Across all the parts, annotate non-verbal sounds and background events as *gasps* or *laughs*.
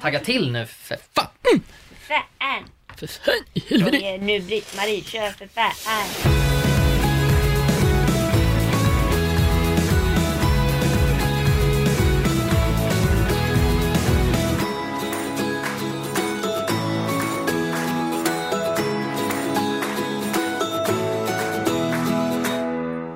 Tagga till nu för fan! Fan! För fan i helvete! Nu Britt-Marie, kör för fan!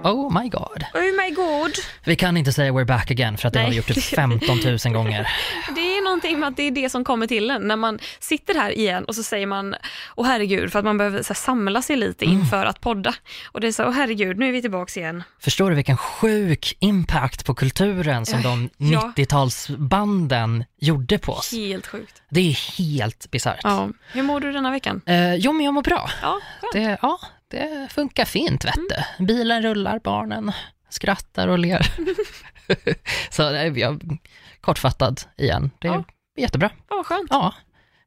Oh my god. Oh my god. Vi kan inte säga we're back again för att det har vi gjort typ 15 000 gånger. *laughs* Någonting med att det är det som kommer till en när man sitter här igen och så säger man åh herregud för att man behöver så här, samla sig lite Mm. inför att podda. Och det är så åh herregud nu är vi tillbaks igen. Förstår du vilken sjuk impact på kulturen som de Ja. 90-talsbanden gjorde på oss? Helt sjukt. Det är helt bisarrt. Ja. Hur mår du denna veckan? Eh, jo, men jag mår bra. Ja, skönt. Det, ja, det funkar fint, vet Mm. du. Bilen rullar, barnen skrattar och ler. *laughs* Så eh, jag kortfattad igen. Det Ja. Jättebra. Ja, vad skönt. Ja.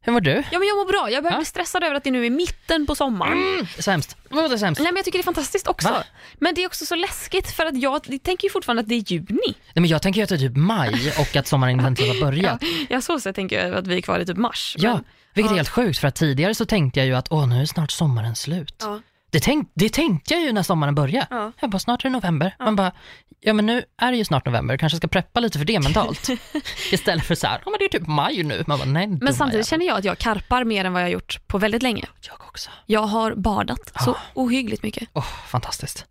Hur mår du? Ja men jag mår bra, jag börjar Ja. bli stressad över att det nu är mitten på sommaren. Sämst. Vad är sämst? Nej men jag tycker det är fantastiskt också. Va? Men det är också så läskigt för att jag tänker ju fortfarande att det är juni. Nej, men jag tänker ju att det är typ maj och att sommaren inte har börjat. *laughs* Ja, så sett tänker jag att vi är kvar i typ mars. Ja, Men, vilket är ja. helt sjukt för att tidigare så tänkte jag ju att åh, nu är snart sommaren slut. Ja. Det, tänk, det tänkte jag ju när sommaren började. Ja. Jag bara, snart är det november. Man bara, ja men nu är det ju snart november, kanske ska preppa lite för det mentalt. *laughs* Istället för så här, ja men det är typ maj nu. Man bara, nej, Men samtidigt jävel. känner jag att jag karpar mer än vad jag har gjort på väldigt länge. Jag också. Jag har badat så ohyggligt mycket. Åh, fantastiskt.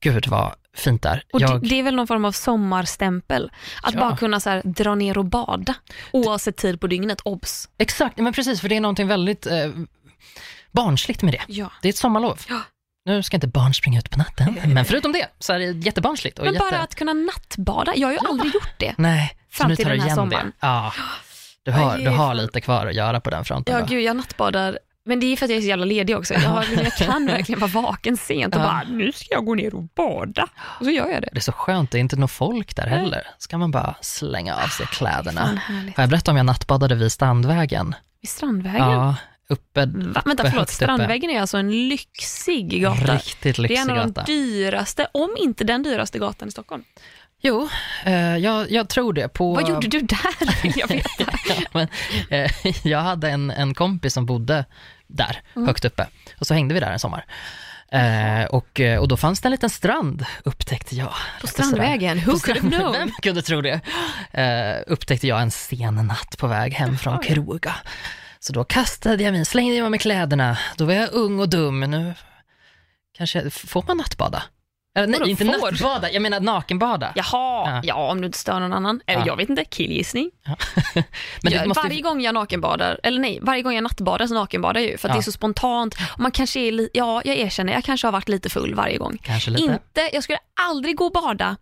Gud vad fint där. Och Jag, det, det är väl någon form av sommarstämpel. Att Ja. bara kunna så här, dra ner och bada oavsett tid på dygnet, obs. Exakt, men precis, för det är någonting väldigt eh, barnsligt med det. Ja. Det är ett sommarlov. Ja. Nu ska inte barn springa ut på natten, men förutom det så är det jättebarnsligt. Och Men jätte... bara att kunna nattbada, jag har ju aldrig gjort det. Nej, så Fram till tar du den här igen sommaren. Ja. Du har, du har lite kvar att göra på den fronten. Ja då. gud, jag nattbadar. Men det är för att jag är så jävla ledig också. Jag, har, jag kan *laughs* verkligen vara vaken sent och Ja. bara, nu ska jag gå ner och bada. Och så gör jag det. Det är så skönt, det är inte något folk där heller. Ska man bara slänga av sig Fan kläderna. Har jag berättat om jag nattbadade vid Strandvägen? Vid Strandvägen? Ja, uppe, Va? Vänta uppe förlåt. Strandvägen är alltså en lyxig gata. Riktigt Det är lyxig en av de gata. dyraste, om inte den dyraste gatan i Stockholm. Jo, eh, jag, jag tror det. På, Vad gjorde du där? *laughs* jag veta. *laughs* ja, men, eh, jag hade en, en kompis som bodde där, Mm. högt uppe. Och så hängde vi där en sommar. Eh, och, eh, och då fanns det en liten strand, upptäckte jag. På Strandvägen, who could have known? Vem kunde tro det? Eh, upptäckte jag en sen natt på väg hem från. Kroga. Så då kastade jag mig, slängde jag med kläderna. Då var jag ung och dum, men nu kanske, får man nattbada? Eller, nej, inte får? nattbada, jag menar nakenbada. Jaha, Ja. ja. om du inte stör någon annan. Eller Ja. jag vet inte, killgissning. *laughs* men Ja, det måste, Varje gång jag nakenbadar, eller nej, varje gång jag nattbadar så nakenbadar jag ju för att det är så spontant. Och man kanske är, ja jag erkänner, jag kanske har varit lite full varje gång. kanske lite. Inte, jag skulle aldrig gå och bada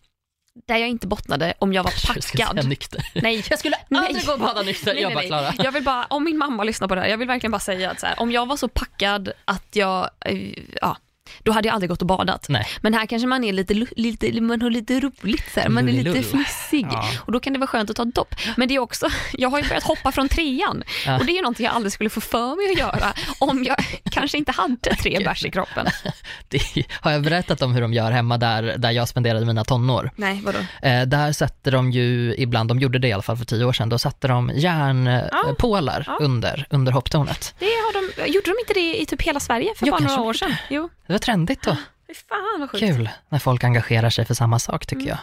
där jag inte bottnade om jag var Jag ska säga packad. nykter. Nej, Jag skulle *laughs* Nej. aldrig gå och bada nykter, Nej, jag nej, bara nej. Klara. Jag vill bara, om min mamma lyssnar på det här, jag vill verkligen bara säga att så här, om jag var så packad att jag, eh, ja, då hade jag aldrig gått och badat. Nej. Men här kanske man är lite, lite man har lite roligt, så här. man är lite Lullilull. fnissig Ja. och då kan det vara skönt att ta dopp. Men det är också, *laughs* jag har ju börjat hoppa från trean Ja. och det är ju någonting jag aldrig skulle få för mig att göra om jag *laughs* kanske inte hade tre bärs i kroppen. *laughs* Det, har jag berättat om hur de gör hemma där, där jag spenderade mina tonår? Nej, vadå? Eh, där sätter de ju ibland, de gjorde det i alla fall för tio år sedan, då satte de järnpålar Ja. under, under hopptornet. Det har de, gjorde de inte det i typ hela Sverige för Jo, bara några år sedan? Jo. Det trendigt då. *gasps* Fan vad sjukt. Kul när folk engagerar sig för samma sak tycker Mm. jag.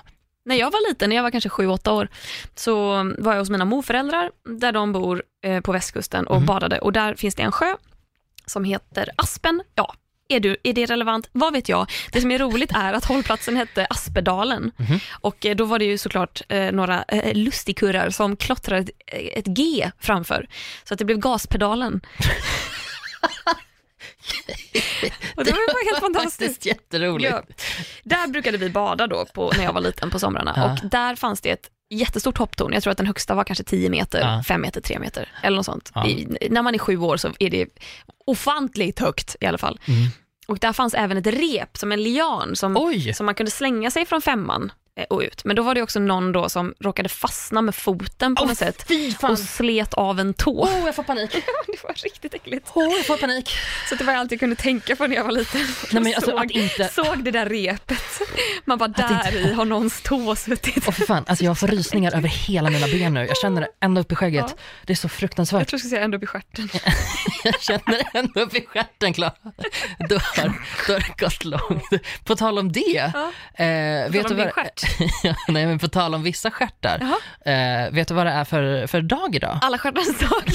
När jag var liten, när jag var kanske 7-8 år, så var jag hos mina morföräldrar där de bor eh, på västkusten och Mhm. badade och där finns det en sjö som heter Aspen. Ja, är, du, är det relevant? Vad vet jag? Det som är roligt är att hållplatsen hette Aspedalen Mhm. och eh, då var det ju såklart eh, några eh, lustigkurrar som klottrade ett, eh, ett G framför så att det blev gaspedalen. *laughs* och det var bara helt *laughs* fantastiskt. Faktiskt jätteroligt. Ja. Där brukade vi bada då på, när jag var liten på somrarna Ja. och där fanns det ett jättestort hopptorn. Jag tror att den högsta var kanske 10 meter, Ja. 5 meter, 3 meter eller något sånt. Ja. I, när man är sju år så är det ofantligt högt i alla fall. Mm. Och där fanns även ett rep som en lian som, Oj, som man kunde slänga sig från femman och ut. Men då var det också någon då som råkade fastna med foten på Åh, något sätt och slet av en tå. Åh, jag får panik. *laughs* det var riktigt äckligt. Åh, jag får panik. Så det var allt jag kunde tänka på när jag var liten. Nej, men alltså, såg, att inte... såg det där repet. Man bara, Att där inte- i har någons tå suttit. Åh för fan, alltså jag får rysningar *laughs* över hela mina ben nu. Jag känner det ända upp i skägget. Ja. Det är så Jag fruktansvärt. tror jag ska säga ända upp i stjärten. *laughs* Jag känner det ända upp i stjärten, Klara. Då har, då har det gått långt. På tal om det, Ja. eh, vet du vad... *laughs* Nej, men på tal om vissa stjärtar. Eh, vet du vad det är för, för dag idag? Alla stjärtans dag. *laughs*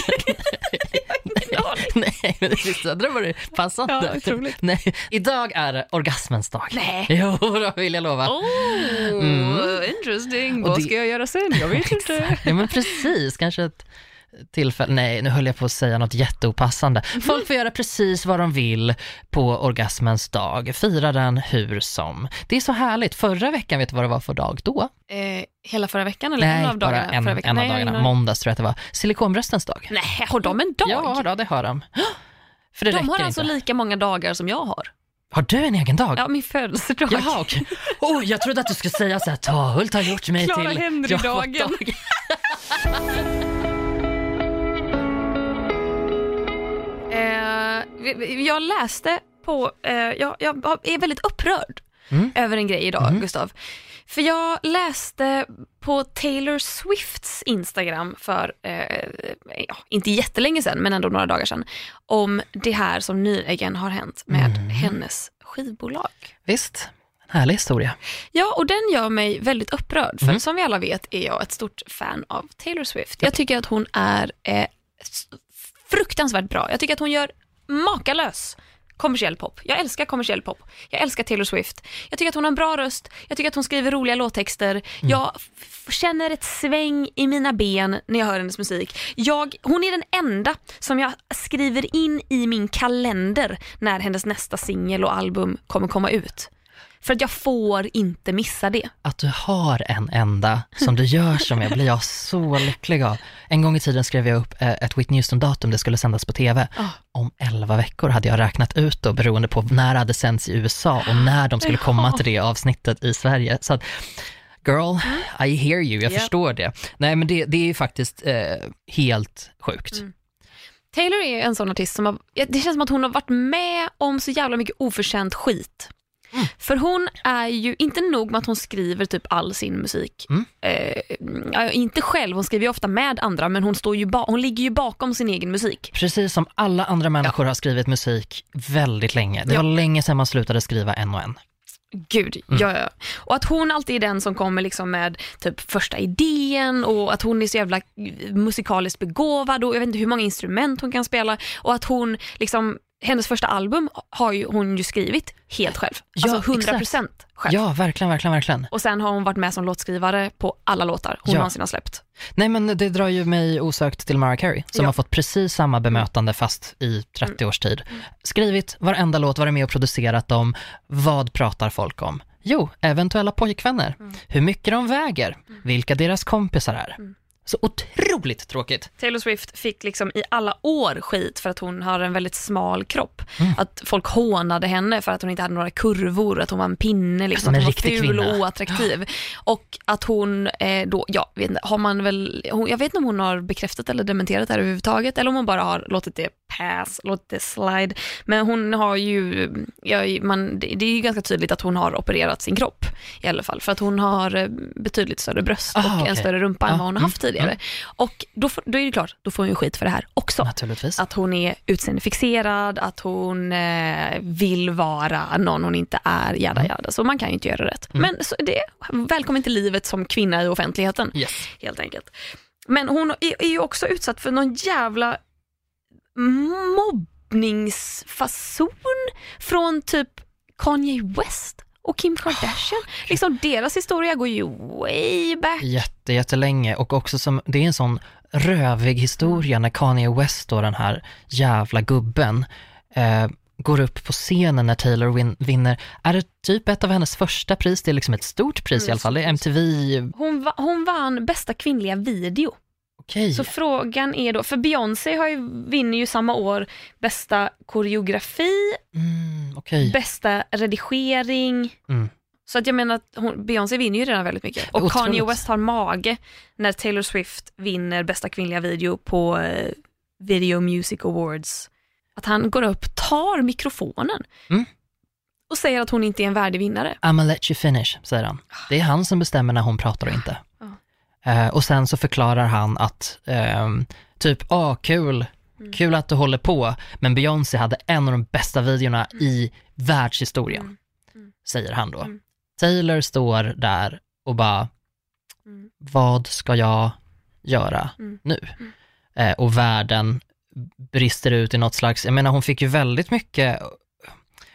Nej, men det visste hade det passande. Ja, otroligt. Nej, idag är orgasmens dag. Nej. Jo, då vill jag lova. Oh, Mm. interesting. Och Vad det- ska jag göra sen? Jag vet *laughs* inte. Ja men precis, kanske ett tillfälle, nej nu höll jag på att säga något jätteopassande. Mhm. Folk får göra precis vad de vill på orgasmens dag, fira den hur som. Det är så härligt, förra veckan, vet du vad det var för dag då? Eh, hela förra veckan eller en nej, av bara dagarna? en, förra veckan? en av Nej, dagarna, måndags tror jag att det var. Silikonbröstens dag. Nej, har de en dag? Ja, då, det har de. *gasps* För det de har alltså inte. lika många dagar som jag har. Har du en egen dag? Ja, min födelsedag. Jaha, okej. *laughs* Oh, jag trodde att du skulle säga så här, Tahult har gjort mig Clara till... Henry-dagen. *laughs* Eh, jag läste på, eh, jag, jag är väldigt upprörd Mm. över en grej idag, Mm. Gustav. För jag läste på Taylor Swifts Instagram för, eh, ja, inte jättelänge sedan, men ändå några dagar sedan, om det här som nyligen har hänt med Mm. hennes skivbolag. Visst, en härlig historia. Ja, och den gör mig väldigt upprörd, för Mm. som vi alla vet är jag ett stort fan av Taylor Swift. Jag tycker att hon är eh, fruktansvärt bra. Jag tycker att hon gör makalös kommersiell pop. Jag älskar kommersiell pop. Jag älskar Taylor Swift. Jag tycker att hon har en bra röst. Jag tycker att hon skriver roliga låttexter. Jag f- känner ett sväng i mina ben när jag hör hennes musik. Jag, hon är den enda som jag skriver in i min kalender när hennes nästa singel och album kommer komma ut. För att jag får inte missa det. Att du har en enda som du gör som jag blir jag så lycklig av. En gång i tiden skrev jag upp eh, ett Whitney Houston-datum det skulle sändas på TV. Ah. Om 11 veckor hade jag räknat ut då beroende på när det hade sänts i USA och när de skulle komma till det avsnittet i Sverige. Så att, girl, I hear you, jag Mm. Japp. förstår det. Nej men det, det är ju faktiskt eh, helt sjukt. Mm. Taylor är en sån artist som har, det känns som att hon har varit med om så jävla mycket oförtjänt skit. Mm. För hon är ju, inte nog med att hon skriver typ all sin musik, Mm. eh, ja, inte själv, hon skriver ju ofta med andra men hon, står ju ba, hon ligger ju bakom sin egen musik. Precis som alla andra människor har skrivit musik väldigt länge. Det Ja. var länge sedan man slutade skriva en och en. Gud, Mm. ja, ja. Och att hon alltid är den som kommer liksom med typ första idén och att hon är så jävla musikaliskt begåvad och jag vet inte hur många instrument hon kan spela och att hon liksom hennes första album har ju, hon ju skrivit helt själv. Ja, Alltså 100% själv. Ja, verkligen, verkligen, verkligen. Och sen har hon varit med som låtskrivare på alla låtar hon Ja. någonsin har släppt. Nej men det drar ju mig osökt till Mariah Carey som Ja. har fått precis samma bemötande fast i 30 års tid. Skrivit varenda låt, varit med och producerat dem. Vad pratar folk om? Jo, eventuella pojkvänner. Hur mycket de väger. Vilka deras kompisar är. Så otroligt tråkigt. Taylor Swift fick liksom i alla år skit för att hon har en väldigt smal kropp. Mm. Att folk hånade henne för att hon inte hade några kurvor, att hon var en pinne, liksom, att hon var ful kvinna. och oattraktiv. Och att hon eh, då, ja, vet inte, har man väl, hon, jag vet inte om hon har bekräftat eller dementerat det här överhuvudtaget eller om hon bara har låtit det pass, låtit det slide. Men hon har ju, ja, man, det är ju ganska tydligt att hon har opererat sin kropp i alla fall. För att hon har eh, betydligt större bröst Ah, och okej. en större rumpa än Ja, vad hon har mm, haft tidigare. Och då, får, då är det klart, då får hon ju skit för det här också. Naturligtvis. Att hon är utseendefixerad, att hon eh, vill vara någon hon inte är, jada Mm. jada. Så man kan ju inte göra rätt. Men så det, välkommen till livet som kvinna i offentligheten, Yes. helt enkelt. Men hon är, är ju också utsatt för någon jävla mobbningsfason från typ Kanye West och Kim Kardashian. liksom deras historia går ju way back. Jätte, jättelänge och också som, det är en sån rövig historia när Kanye West då, den här jävla gubben, eh, går upp på scenen när Taylor win, vinner. Är det typ ett av hennes första pris? Det är liksom ett stort pris i alla fall. Det är MTV, Hon, va, hon vann bästa kvinnliga video. Okej. Så frågan är då, för Beyoncé har ju, vinner ju samma år bästa koreografi, Mm, okej. bästa redigering. Mm. Så att jag menar att hon, Beyoncé vinner ju redan väldigt mycket. Och Otroligt. Kanye West har mage när Taylor Swift vinner bästa kvinnliga video på eh, Video Music Awards. Att han går upp, tar mikrofonen Mm. och säger att hon inte är en värdig vinnare. I'ma let you finish, säger han. Det är han som bestämmer när hon pratar och inte. Eh, och sen så förklarar han att, ehm, typ, ah kul, kul att du håller på, men Beyoncé hade en av de bästa videorna i världshistorien, säger han då. Taylor står där och bara, Mm. vad ska jag göra Mm. nu? Eh, och världen brister ut i något slags, jag menar hon fick ju väldigt mycket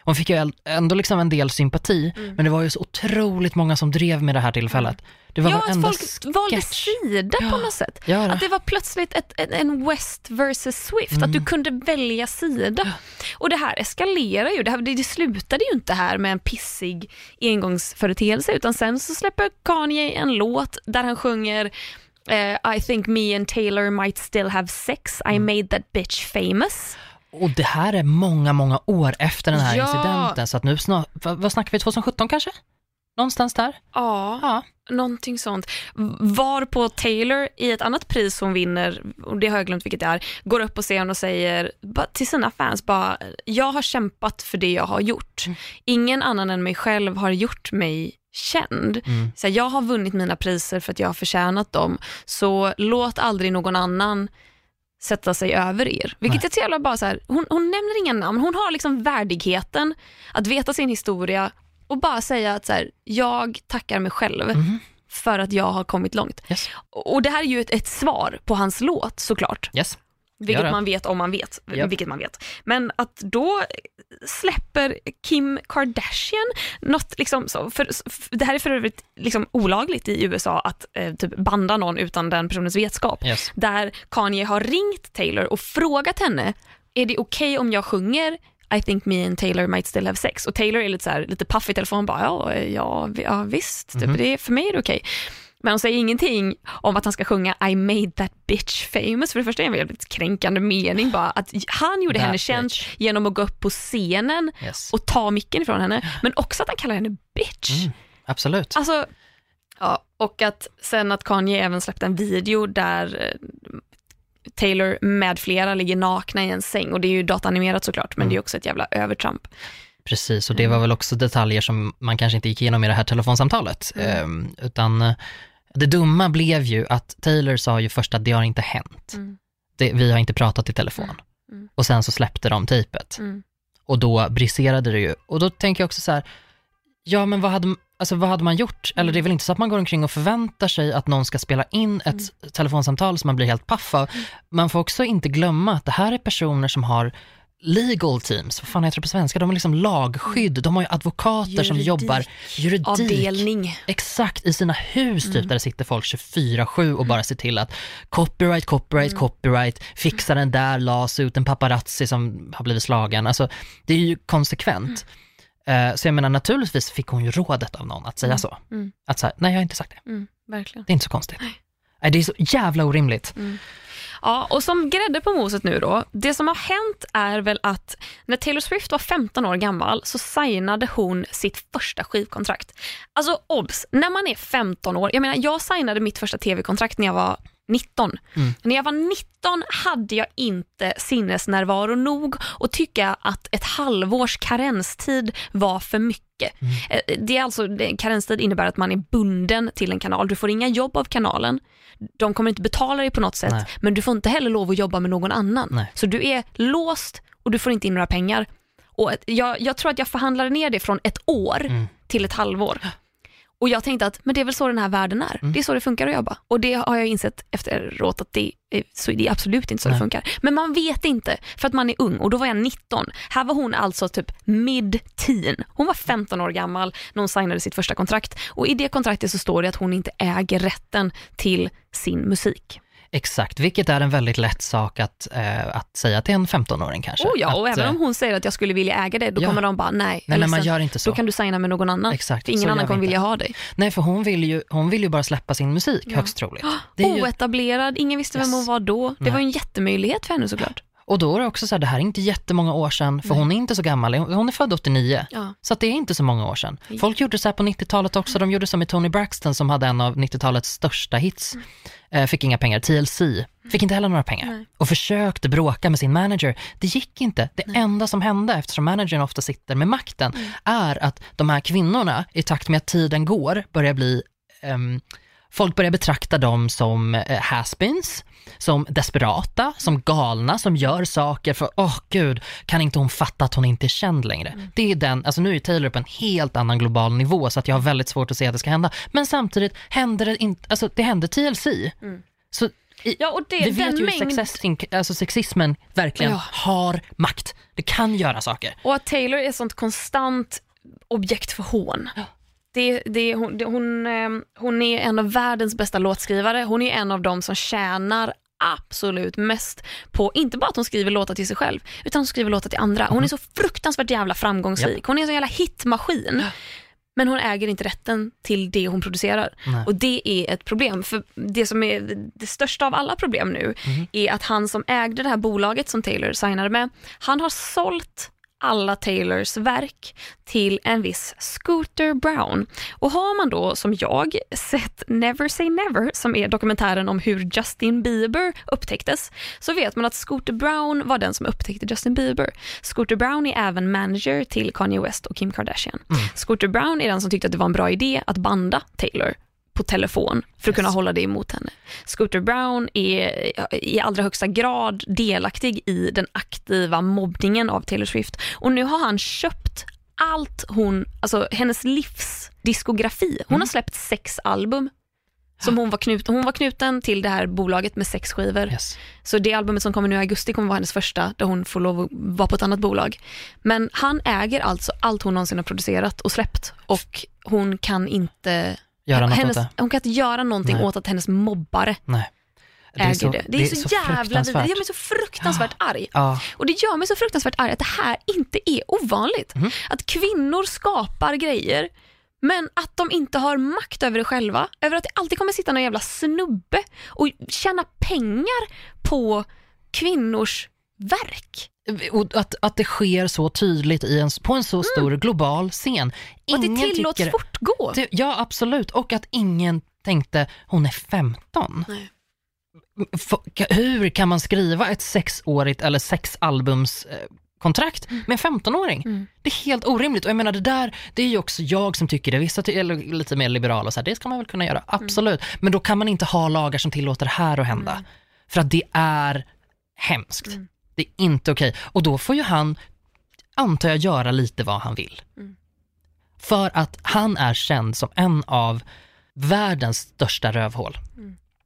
hon fick ju ändå liksom en del sympati, Mm. men det var ju så otroligt många som drev med det här tillfället. Det var Ja, att folk valde sketch. sida på Ja. något sätt. Ja, det. Att det var plötsligt ett, en- en West versus Swift, att du kunde välja sida. Och det här eskalerar ju, det, här, det, det slutade ju inte här med en pissig engångsföreteelse utan sen så släpper Kanye en låt där han sjunger eh, I think me and Taylor might still have sex, I made that bitch famous. Och det här är många, många år efter den här Ja. incidenten, så att nu snart, vad, vad snackar vi, 2017 kanske? Någonstans där? Ja, Ja. någonting sånt. Var på Taylor i ett annat pris hon vinner, och det har jag glömt vilket det är, går upp på scen och säger till sina fans bara, jag har kämpat för det jag har gjort. Ingen annan än mig själv har gjort mig känd. Mm. Så jag har vunnit mina priser för att jag har förtjänat dem, så låt aldrig någon annan sätta sig över er. Vilket Nej. så jävla bara så här, hon, hon nämner inga namn, hon har liksom värdigheten att veta sin historia och bara säga att så här, jag tackar mig själv Mhm. för att jag har kommit långt. Yes. Och det här är ju ett, ett svar på hans låt såklart. Yes. Vilket det. man vet om man vet. Japp. Vilket man vet. Men att då släpper Kim Kardashian något, liksom, så, för, för, det här är för övrigt liksom olagligt i USA att eh, typ banda någon utan den personens vetskap. Yes. Där Kanye har ringt Taylor och frågat henne, är det okej om jag sjunger I think me and Taylor might still have sex? Och Taylor är lite, så här, lite paff i telefon, bara ja, ja, ja visst, typ, det är, för mig är det okej. Men hon säger ingenting om att han ska sjunga I made that bitch famous. För det första är det en väldigt kränkande mening bara att han gjorde That henne känd genom att gå upp på scenen Yes. och ta micken ifrån henne. Men också att han kallar henne bitch. Mm, absolut. Alltså, ja, och att sen att Kanye även släppte en video där eh, Taylor med flera ligger nakna i en säng och det är ju datanimerat såklart men det är också ett jävla övertramp. Precis, och det var väl också detaljer som man kanske inte gick igenom i det här telefonsamtalet. Ehm, utan eh, det dumma blev ju att Taylor sa ju först att det har inte hänt. Mm. Det, vi har inte pratat i telefon. Mm. Och sen så släppte de tejpet. Mm. Och då briserade det ju. Och då tänker jag också så här, ja men vad hade, alltså, vad hade man gjort? Eller det är väl inte så att man går omkring och förväntar sig att någon ska spela in ett telefonsamtal som man blir helt paff av. Man får också inte glömma att det här är personer som har legal teams, vad fan heter det på svenska? De har liksom lagskydd, de har ju advokater som Juridik. jobbar juridik. Avdelning. Exakt, i sina hus typ, där det sitter folk 24-7 och bara ser till att copyright, copyright, copyright, fixa den där, las ut en paparazzi som har blivit slagen. Alltså, det är ju konsekvent. Eh, så jag menar, naturligtvis fick hon ju rådet av någon att säga så. Mm. Att säga, nej jag har inte sagt det. Mm, verkligen. Det är inte så konstigt. Nej, det är så jävla orimligt. Ja, och som grädde på moset nu då, det som har hänt är väl att när Taylor Swift var 15 år gammal så signade hon sitt första skivkontrakt. Alltså obs, när man är 15 år, jag menar jag signade mitt första tv-kontrakt när jag var 19. När jag var 19 hade jag inte sinnesnärvaro nog att tycka att ett halvårs karenstid var för mycket. Eh, Det är alltså, karenstid innebär att man är bunden till en kanal. Du får inga jobb av kanalen. De kommer inte betala dig på något sätt, Nej. men du får inte heller lov att jobba med någon annan. Nej. Så du är låst och du får inte in några pengar. Och jag, jag tror att jag förhandlade ner det från ett år till ett halvår. Och jag tänkte att men det är väl så den här världen är. Det är så det funkar att jobba. Och det har jag insett efteråt att det är, så det är absolut inte så det Nej. funkar. Men man vet inte för att man är ung och då var jag 19. Här var hon alltså typ mid-teen. Hon var 15 år gammal när hon signade sitt första kontrakt. Och i det kontraktet så står det att hon inte äger rätten till sin musik. Exakt, vilket är en väldigt lätt sak att, eh, att säga till en 15-åring kanske. Oh ja, och att, även eh, om hon säger att jag skulle vilja äga det, då Ja. kommer de bara nej. Nej, men man gör inte så. Då kan du signa med någon annan. Exakt, för ingen annan kommer vilja ha dig. Nej, för hon vill, ju, hon vill ju bara släppa sin musik, högst troligt. Det är ju, Oetablerad, ingen visste vem Yes. hon var då. Det Nej. var ju en jättemöjlighet för henne såklart. Och då är det också så här, det här är inte jättemånga år sedan, för Nej. hon är inte så gammal, hon är född 89. Ja. Så det är inte så många år sedan. Nej. Folk gjorde så här på 90-talet också, de gjorde som med Tony Braxton som hade en av 90-talets största hits. Eh, fick inga pengar, TLC, fick inte heller några pengar. Nej. Och försökte bråka med sin manager. Det gick inte. Det enda som hände, eftersom managern ofta sitter med makten, är att de här kvinnorna, i takt med att tiden går, börjar bli ehm, Folk börjar betrakta dem som eh, has-beens, som desperata, som galna, som gör saker för, åh gud, kan inte hon fatta att hon inte är känd längre? Det är den, alltså nu är Taylor på en helt annan global nivå så att jag har väldigt svårt att se att det ska hända. Men samtidigt händer det inte, alltså det hände TLC. Så i, Ja, och det, vi vet ju mängd... hur sexism, alltså sexismen verkligen Ja. har makt. Det kan göra saker. Och att Taylor är sånt konstant objekt för hån. Det, det, hon, det, hon, eh, hon är en av världens bästa låtskrivare. Hon är en av dem som tjänar absolut mest på, inte bara att hon skriver låtar till sig själv, utan hon skriver låtar till andra. Hon är så fruktansvärt jävla framgångsrik. Hon är en sån jävla hitmaskin. Men hon äger inte rätten till det hon producerar. Nej. Och det är ett problem. För det som är det största av alla problem nu är att han som ägde det här bolaget som Taylor signade med, han har sålt alla Taylors verk till en viss Scooter Brown. Och har man då, som jag, sett Never Say Never, som är dokumentären om hur Justin Bieber upptäcktes, så vet man att Scooter Brown var den som upptäckte Justin Bieber. Scooter Brown är även manager till Kanye West och Kim Kardashian. Scooter Brown är den som tyckte att det var en bra idé att banda Taylor på telefon för att kunna hålla det emot henne. Scooter Brown är i allra högsta grad delaktig i den aktiva mobbningen av Taylor Swift och nu har han köpt allt hon, alltså hennes livsdiskografi. Hon har släppt sex album som hon var, knuten, hon var knuten till det här bolaget med sex skivor. Yes. Så det albumet som kommer nu i augusti kommer vara hennes första där hon får lov att vara på ett annat bolag. Men han äger alltså allt hon någonsin har producerat och släppt och hon kan inte Göra något hennes, åt det. Hon kan inte göra någonting Nej. åt att hennes mobbare Nej. äger det. Det är, så, jävla vidrigt. Det gör mig så fruktansvärt arg. Ja, Och det gör mig så fruktansvärt arg att det här inte är ovanligt. Mhm. Att kvinnor skapar grejer men att de inte har makt över det själva. Över att det alltid kommer sitta någon jävla snubbe och tjäna pengar på kvinnors verk. Och att, att det sker så tydligt i en, på en så stor global scen. Mm. Och det Ingen tillåts tycker- fortgå. Det, ja, absolut. Och att ingen tänkte, hon är 15. Nej. Hur kan man skriva ett sexårigt eller sexalbums eh, kontrakt med en 15-åring? Mm. Det är helt orimligt. Och jag menar det där, det är ju också jag som tycker det. Vissa är lite mer liberala och så här, det ska man väl kunna göra, absolut. Men då kan man inte ha lagar som tillåter det här att hända. För att det är hemskt. Det är inte okej. Och då får ju han, antar jag, göra lite vad han vill. För att han är känd som en av världens största rövhål.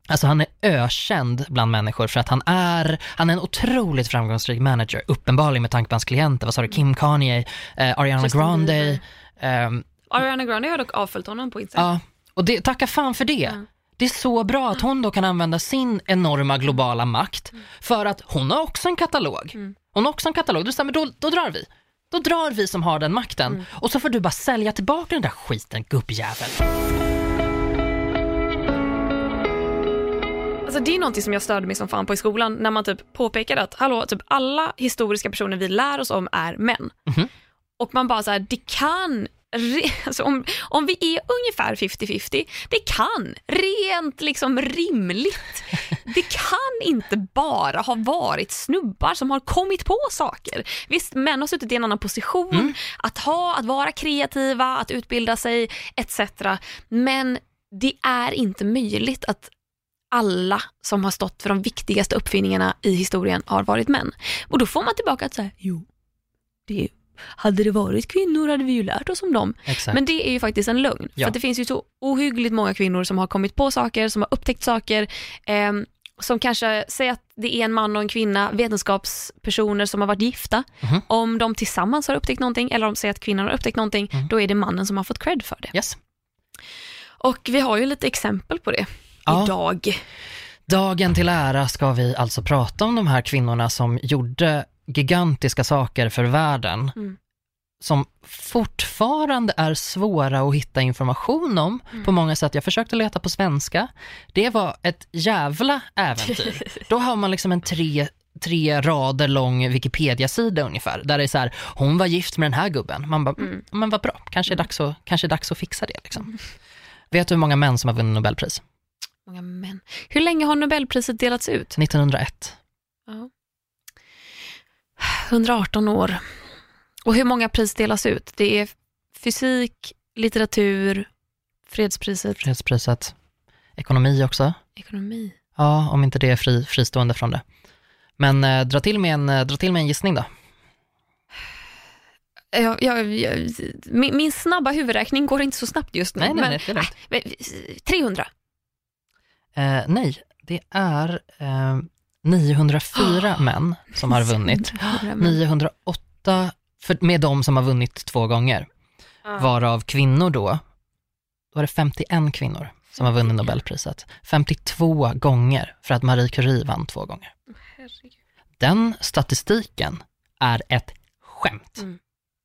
Alltså han är ökänd bland människor för att han är, han är en otroligt framgångsrik manager, uppenbarligen med tanke på hans klienter. Vad sa du, Kim Kanye, eh, Ariana Justin Grande. Ehm, Ariana Grande har dock avföljt honom på Instagram. ja, och det, tacka fan för det. Det är så bra att hon då kan använda sin enorma globala makt för att hon har också en katalog. Hon har också en katalog, då, men då, då drar vi. Då drar vi som har den makten och så får du bara sälja tillbaka den där skiten gubbjävel. Alltså det är någonting som jag störde mig som fan på i skolan när man typ påpekade att hallå, typ alla historiska personer vi lär oss om är män. Mhm. Och man bara så här, det kan, *laughs* alltså om, om vi är ungefär 50-50, det kan rent liksom rimligt, *laughs* det kan inte bara ha varit snubbar som har kommit på saker. Visst, män har suttit i en annan position, att ha, att vara kreativa, att utbilda sig etc. Men det är inte möjligt att alla som har stått för de viktigaste uppfinningarna i historien har varit män. Och då får man tillbaka att säga, jo, det, hade det varit kvinnor hade vi ju lärt oss om dem. Exakt. Men det är ju faktiskt en lögn. Ja. För det finns ju så ohyggligt många kvinnor som har kommit på saker, som har upptäckt saker, ehm, som kanske, säger att det är en man och en kvinna, vetenskapspersoner som har varit gifta. Mhm. Om de tillsammans har upptäckt någonting eller om de säger att kvinnan har upptäckt någonting, Mm. då är det mannen som har fått cred för det. Yes. Och vi har ju lite exempel på det Ja. idag. Dagen till ära ska vi alltså prata om de här kvinnorna som gjorde gigantiska saker för världen. Mm. som fortfarande är svåra att hitta information om Mm. på många sätt. Jag försökte leta på svenska. Det var ett jävla äventyr. *laughs* Då har man liksom en tre, tre rader lång Wikipedia-sida ungefär, där det är så här, hon var gift med den här gubben. Man bara, mm. men vad bra, kanske är dags att, kanske är dags att fixa det. Liksom. Mm. Vet du hur många män som har vunnit Nobelpris? Många män. Hur länge har Nobelpriset delats ut? 1901. Ja. 118 år. Och hur många pris delas ut? Det är fysik, litteratur, fredspriset, Fredspriset. Ekonomi också. ekonomi. Ja, om inte det är fri, fristående från det. Men eh, dra, till med en, eh, dra till med en gissning då. Jag, jag, jag, min, min snabba huvudräkning går inte så snabbt just nu. Nej, nej, men, nej, det är lugnt. men, 300. Eh, nej, det är eh, 904 *gasps* män som har vunnit. 908 för, med de som har vunnit två gånger, varav kvinnor då, då är det 51 kvinnor som har vunnit Nobelpriset. 52 gånger för att Marie Curie vann två gånger. Herregud. Den statistiken är ett skämt. Mm.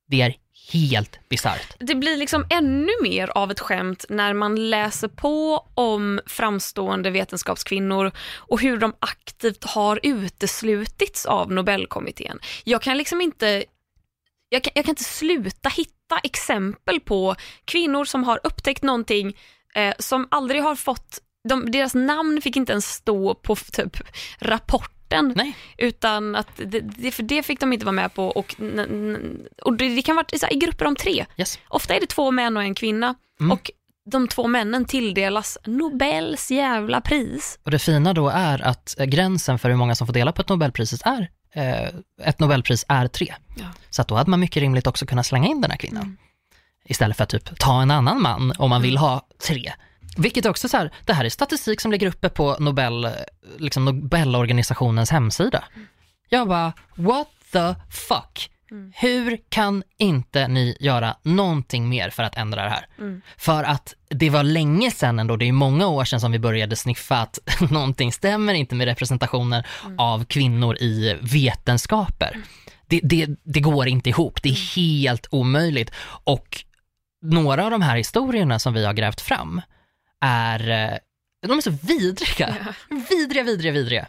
Det är helt bisarrt. Det blir liksom ännu mer av ett skämt när man läser på om framstående vetenskapskvinnor och hur de aktivt har uteslutits av Nobelkommittén. Jag kan liksom inte jag kan, jag kan inte sluta hitta exempel på kvinnor som har upptäckt någonting eh, som aldrig har fått, de, deras namn fick inte ens stå på typ rapporten Nej, utan att det, det, för det fick de inte vara med på och, och det, det kan vara så här, i grupper om tre. yes. Ofta är det två män och en kvinna Mm. och de två männen tilldelas Nobels jävla pris. Och det fina då är att eh, gränsen för hur många som får dela på ett Nobelpris är, eh, ett Nobelpris är tre. Ja. Så att då hade man mycket rimligt också kunnat slänga in den här kvinnan. Mm. Istället för att typ ta en annan man om man vill ha tre. Vilket också så här, det här är statistik som ligger uppe på Nobel, liksom Nobelorganisationens hemsida. Jag bara, what the fuck? Mm. Hur kan inte ni göra någonting mer för att ändra det här? Mm. För att det var länge sedan ändå, det är många år sedan som vi började sniffa att *laughs* någonting stämmer inte med representationen av kvinnor i vetenskaper. Det, det, det går inte ihop, det är helt omöjligt. Och några av de här historierna som vi har grävt fram är, eh, de är så vidriga. Vidriga, vidriga, vidriga.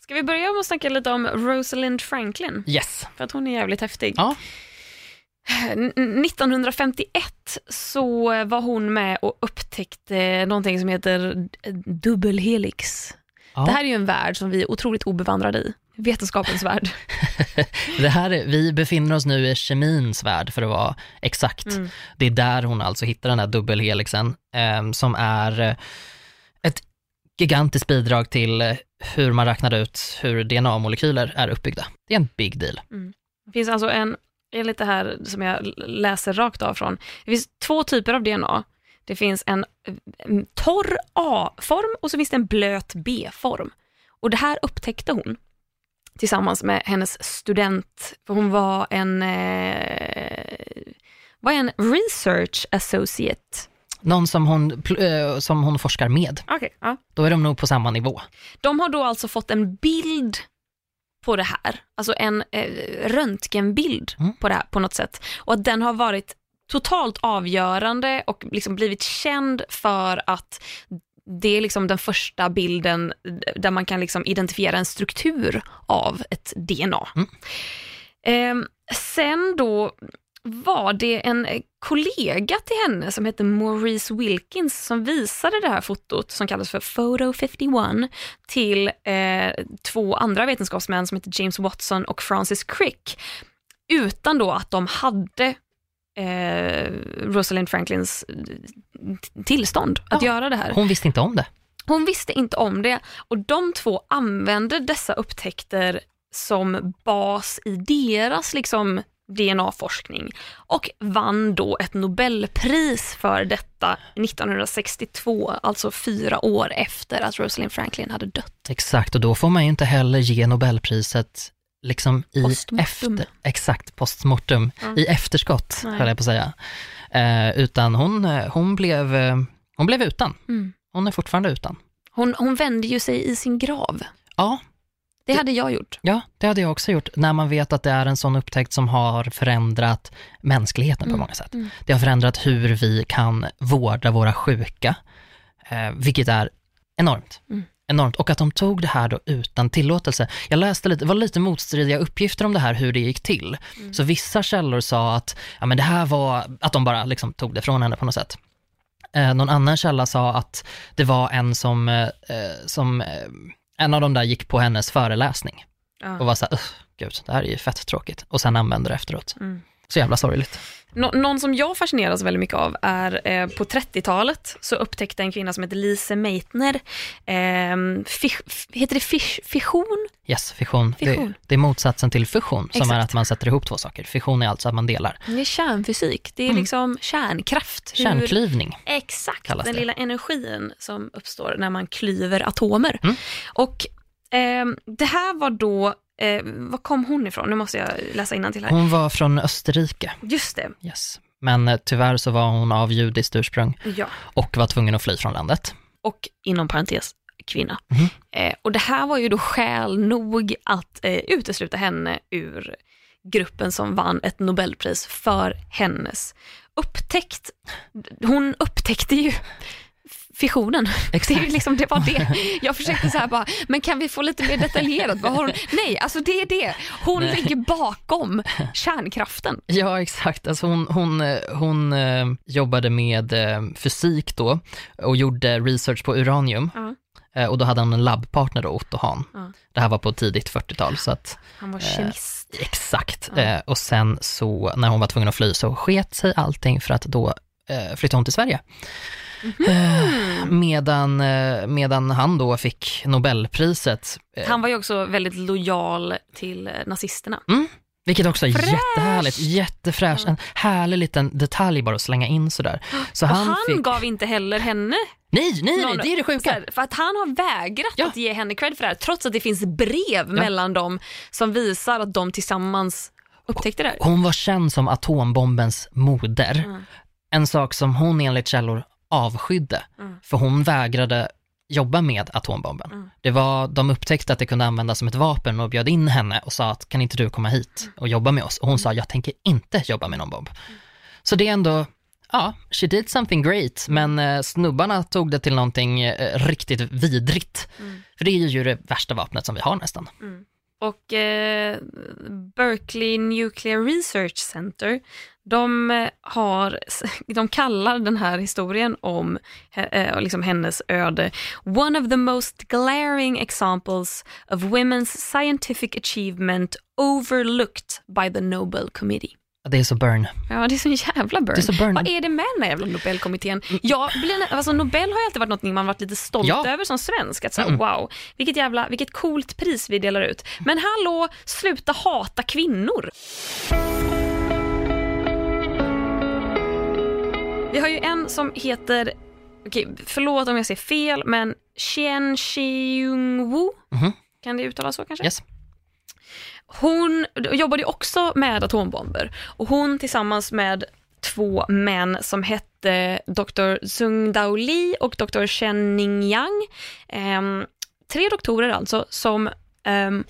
Ska vi börja med att snacka lite om Rosalind Franklin? Yes. För att hon är jävligt häftig. Ja. N- 1951 så var hon med och upptäckte någonting som heter dubbelhelix. Ja. Det här är ju en värld som vi är otroligt obevandrade i. Vetenskapens värld. *laughs* *laughs* Det här, är- vi befinner oss nu i kemins värld för att vara exakt. Mm. Det är där hon alltså hittar den här dubbelhelixen eh, som är eh, ett gigantiskt bidrag till eh, hur man räknar ut hur DNA-molekyler är uppbyggda. Det är en big deal. Det finns alltså en, enligt det här som jag läser rakt av från, det finns två typer av DNA. Det finns en, en torr A-form och så finns det en blöt B-form. Och det här upptäckte hon tillsammans med hennes student, för hon var en, eh, var en research associate. Någon som hon, eh, som hon forskar med. Okay, ja. Då är de nog på samma nivå. De har då alltså fått en bild på det här, alltså en eh, röntgenbild Mm. på det här på något sätt. Och att den har varit totalt avgörande och liksom blivit känd för att det är liksom den första bilden där man kan liksom identifiera en struktur av ett DNA. Mm. Ehm, sen då var det en kollega till henne som hette Maurice Wilkins som visade det här fotot som kallas för Photo 51 till eh, två andra vetenskapsmän som heter James Watson och Francis Crick utan då att de hade eh, Rosalind Franklins eh, tillstånd att Ja. göra det här. Hon visste inte om det. Hon visste inte om det och de två använde dessa upptäckter som bas i deras liksom DNA-forskning och vann då ett Nobelpris för detta 1962, alltså fyra år efter att Rosalind Franklin hade dött. Exakt, och då får man ju inte heller ge Nobelpriset liksom i efter, exakt, postmortem, Ja. i efterskott, Nej. höll jag på att säga. Eh, utan hon, eh, hon, blev, eh, hon blev utan. Mm. Hon är fortfarande utan. Hon, hon vände ju sig i sin grav. Ja, Det hade jag gjort. ja, det hade jag också gjort, när man vet att det är en sån upptäckt som har förändrat mänskligheten på Mm, många sätt. mm. Det har förändrat hur vi kan vårda våra sjuka, eh, vilket är enormt. Mm. enormt. Och att de tog det här då utan tillåtelse. Jag läste lite, det var lite motstridiga uppgifter om det här, hur det gick till. Så vissa källor sa att, ja men det här var, att de bara liksom tog det från henne på något sätt. Eh, någon annan källa sa att det var en som, eh, som eh, en av de där gick på hennes föreläsning Ja. och var såhär, gud, det här är ju fett tråkigt. Och sen använde det efteråt. Mm. Så jävla sorgligt. Nå- någon som jag fascineras väldigt mycket av är eh, på 30-talet så upptäckte en kvinna som heter Lise Meitner, eh, fisch, heter det fisch, fission? Yes, fission. Fission. Det, det är motsatsen till fusion, som är Exakt. att man sätter ihop två saker. Fission är alltså att man delar. Det är kärnfysik, det är Mm. liksom kärnkraft. Hur- Kärnklyvning. Exakt, den det. lilla energin som uppstår när man klyver atomer. Mm. Och ehm, det här var då, eh, var kom hon ifrån? Nu måste jag läsa till här. Hon var från Österrike. Just det, Yes. Men eh, tyvärr så var hon av judiskt ursprung ja. och var tvungen att fly från landet. Och inom parentes, kvinna. Mhm. Eh, och det här var ju då skäl nog att eh, utesluta henne ur gruppen som vann ett Nobelpris för hennes upptäckt. Hon upptäckte ju fissionen. *laughs* Det, är ju liksom, det var det. *laughs* Jag försökte så här bara, men kan vi få lite mer detaljerat? Vad har hon? *laughs* Nej, alltså det är det. Hon Nej. ligger bakom kärnkraften. Ja, exakt. Alltså hon hon, eh, hon eh, jobbade med eh, fysik då och gjorde research på uranium. Eh, och då hade hon en labbpartner då, Otto Hahn. Ja. Det här var på tidigt 40-tal, så att Han var Eh, kemist. exakt. Ja. Eh, och sen så, när hon var tvungen att fly, så sket sig allting för att då flyttade hon till Sverige. Eh, medan, eh, medan han då fick Nobelpriset. Eh, Han var ju också väldigt lojal till eh, nazisterna. Vilket också är Fräscht! jättehärligt, jättefräscht. Ja. En härlig liten detalj bara att slänga in sådär. Så Och han, han fick... gav inte heller henne Nej, nej, nej, det är det sjuka. här, för att han har vägrat Ja. att ge henne cred för det här, trots att det finns brev mellan dem som visar att de tillsammans upptäckte det här. Hon var känd som atombombens moder. Mm. En sak som hon enligt källor avskydde, Mm. för hon vägrade jobba med atombomben. Mm. Det var, de upptäckte att det kunde användas som ett vapen och bjöd in henne och sa att kan inte du komma hit Mm. och jobba med oss? Och hon sa jag tänker inte jobba med någon bomb. Så det är ändå, ja, she did something great, men eh, snubbarna tog det till någonting eh, riktigt vidrigt. Mm. För det är ju det värsta vapnet som vi har nästan. Och eh, Berkeley Nuclear Research Center, de, eh, har, *laughs* de kallar den här historien om eh, liksom hennes öde One of the most glaring examples of women's scientific achievement overlooked by the Nobel Committee. Det är så burn. Ja, det är så jävla burn. Det är så burn. Vad är det med den här jävla Nobelkommittén? Jag blir, alltså Nobel har ju alltid varit något man varit lite stolt Ja. över som svensk. Att säga, Mm. wow, vilket jävla, vilket coolt pris vi delar ut. Men hallå, sluta hata kvinnor. Vi har ju en som heter, okej, förlåt om jag säger fel, men Chen Xiong-Wu. Mhm. Kan det uttalas så kanske? Yes. Hon jobbade ju också med atombomber och hon tillsammans med två män som hette Dr. Zheng Dao Li och Dr. Chen Ningyang. Ehm, tre doktorer alltså som ehm,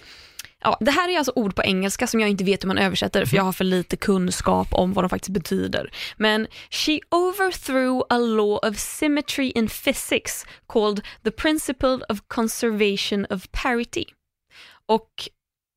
Ja, det här är alltså ord på engelska som jag inte vet hur man översätter för jag har för lite kunskap om vad de faktiskt betyder. Men she overthrew a law of symmetry in physics called the principle of conservation of parity. Och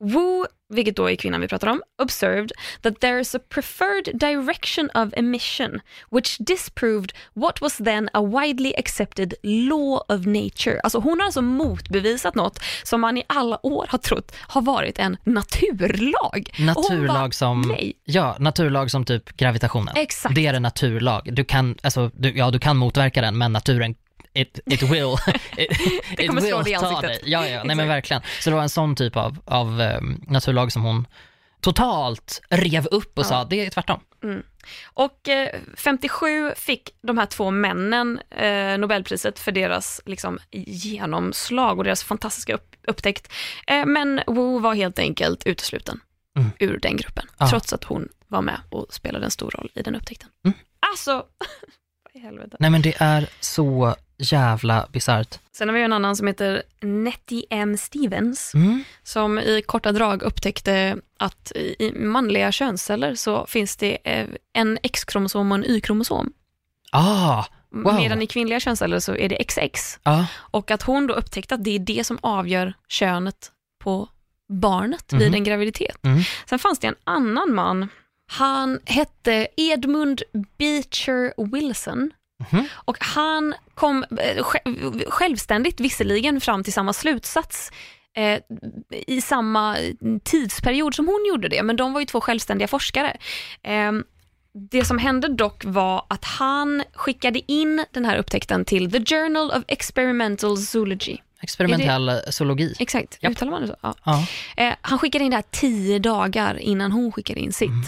Wu, vilket då är kvinnan vi pratar om, observed that there is a preferred direction of emission which disproved what was then a widely accepted law of nature. Alltså hon har alltså motbevisat något som man i alla år har trott har varit en naturlag. Hon bara, Naturlag som, nej. ja, naturlag som typ gravitationen. Exakt. Det är en naturlag. Du kan, alltså, du, ja, du kan motverka den, men naturen, it, it will, *laughs* it, Det it kommer slå will dig i ta ansiktet. dig. Ja, ja, nej men verkligen. Så det var en sån typ av, av um, naturlag som hon totalt rev upp och Ja. sa, det är tvärtom. Och eh, 57 fick de här två männen eh, Nobelpriset för deras liksom, genomslag och deras fantastiska upp, upptäckt. Eh, men Wu var helt enkelt utesluten Mm. ur den gruppen, Ja. trots att hon var med och spelade en stor roll i den upptäckten. Mm. Alltså, *laughs* vad i helvete. Nej men det är så jävla bisarrt. Sen har vi en annan som heter Nettie M. Stevens, Mm. som i korta drag upptäckte att i, manliga könsceller så finns det eh, en X-kromosom och en Y-kromosom. Ah, Wow. Medan i kvinnliga könsceller så är det XX. Ja, Och att hon då upptäckte att det är det som avgör könet på barnet Mhm. vid en graviditet. Mm. Sen fanns det en annan man, han hette Edmund Beecher Wilson. Mhm. Och han kom eh, sj- självständigt visserligen fram till samma slutsats eh, i samma tidsperiod som hon gjorde det, men de var ju två självständiga forskare. Eh, det som hände dock var att han skickade in den här upptäckten till The Journal of Experimental Zoology. experimentell zoologi. Exakt, Japp. uttalar man det så? Ja. Ja. Eh, han skickade in det här tio dagar innan hon skickade in sitt. Mm.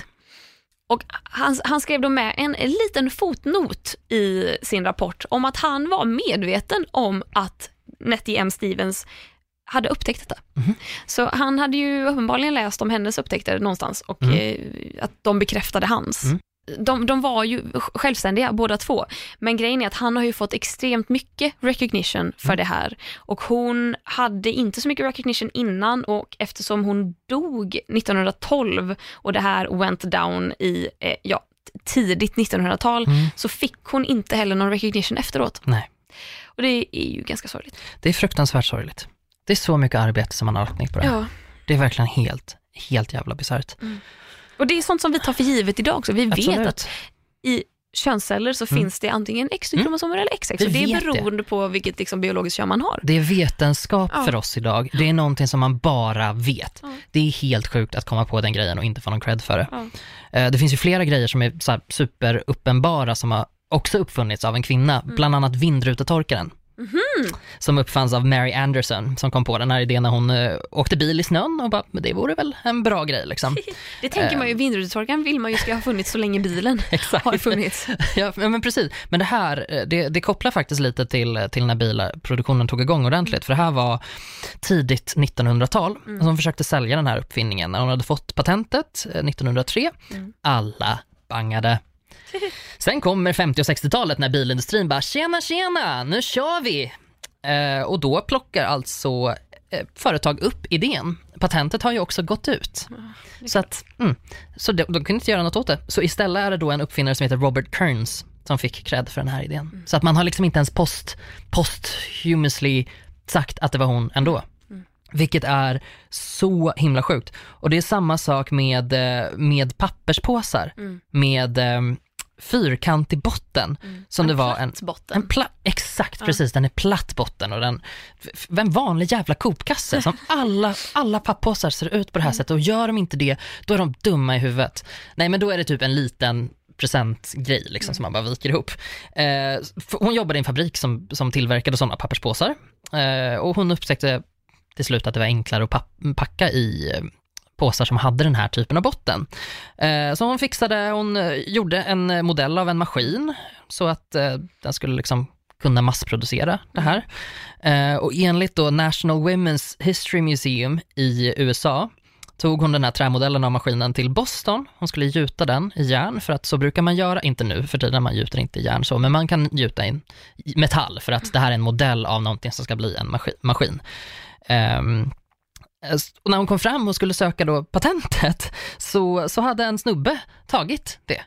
Och han, han skrev då med en, en liten fotnot i sin rapport om att han var medveten om att Nettie M. Stevens hade upptäckt detta. Mhm. Så han hade ju uppenbarligen läst om hennes upptäckter någonstans och Mm. eh, att de bekräftade hans. Mm. De, de var ju självständiga båda två, men grejen är att han har ju fått extremt mycket recognition för Mm. det här och hon hade inte så mycket recognition innan och eftersom hon dog 1912 och det här went down i eh, ja, tidigt 1900-tal Mm. så fick hon inte heller någon recognition efteråt. Nej, Och det är ju ganska sorgligt. det är fruktansvärt sorgligt. Det är så mycket arbete som man har lagt ner på det här. Ja. Det är verkligen helt, helt jävla bisarrt. Och det är sånt som vi tar för givet idag också. Vi vet Absolut. att i könsceller så Mm. finns det antingen XY-kromosomer eller XX. Vi det är vet det. beroende på vilket liksom, biologiskt kön man har. Det är vetenskap Ja. för oss idag. Det är någonting som man bara vet. Ja. Det är helt sjukt att komma på den grejen och inte få någon cred för det. Ja. Eh, Det finns ju flera grejer som är superuppenbara som har också uppfunnits av en kvinna, Mm. bland annat vindrutetorkaren. Mhm. Som uppfanns av Mary Anderson som kom på den här idén när hon eh, åkte bil i snön och bara, det vore väl en bra grej liksom. *laughs* Det tänker man ju, vindrutetorkaren vill man ju ska ha funnits så länge bilen *laughs* har funnits. *laughs* Ja, men precis. Men det här, eh, det, det kopplar faktiskt lite till, till när bilproduktionen tog igång ordentligt. För det här var tidigt 1900-tal Mm. som försökte sälja den här uppfinningen. När hon hade fått patentet eh, 1903, Mm. alla bangade. Sen kommer 50 och 60-talet när bilindustrin bara “tjena, tjena, nu kör vi!” eh, Och då plockar alltså eh, företag upp idén. Patentet har ju också gått ut. Så att, mm, så de, de kunde inte göra något åt det. Så istället är det då en uppfinnare som heter Robert Kearns som fick cred för den här idén. Så att man har liksom inte ens post, posthumously sagt att det var hon ändå. Vilket är så himla sjukt. Och det är samma sak med, eh, med papperspåsar med eh, fyrkantig botten. Som det var en, platt botten. en pla- exakt, precis. Den är platt botten och den, en vanlig jävla kopkasse som *laughs* alla, alla pappåsar ser ut på det här sättet och gör de inte det, då är de dumma i huvudet. Nej, men då är det typ en liten presentgrej liksom, som man bara viker ihop. Eh, hon jobbade i en fabrik som, som tillverkade sådana papperspåsar eh, och hon upptäckte till slut att det var enklare att packa i eh, påsar som hade den här typen av botten. Eh, så hon fixade, hon eh, gjorde en eh, modell av en maskin så att den skulle liksom kunna massproducera det här. Och enligt då National Women's History Museum i USA tog hon den här trämodellen av maskinen till Boston. Hon skulle gjuta den i järn, för att så brukar man göra, inte nu för tiden, man gjuter inte i järn så, men man kan gjuta i metall för att det här är en modell av någonting som ska bli en maskin. maskin. Ehm, och när hon kom fram och skulle söka då patentet så, så hade en snubbe tagit det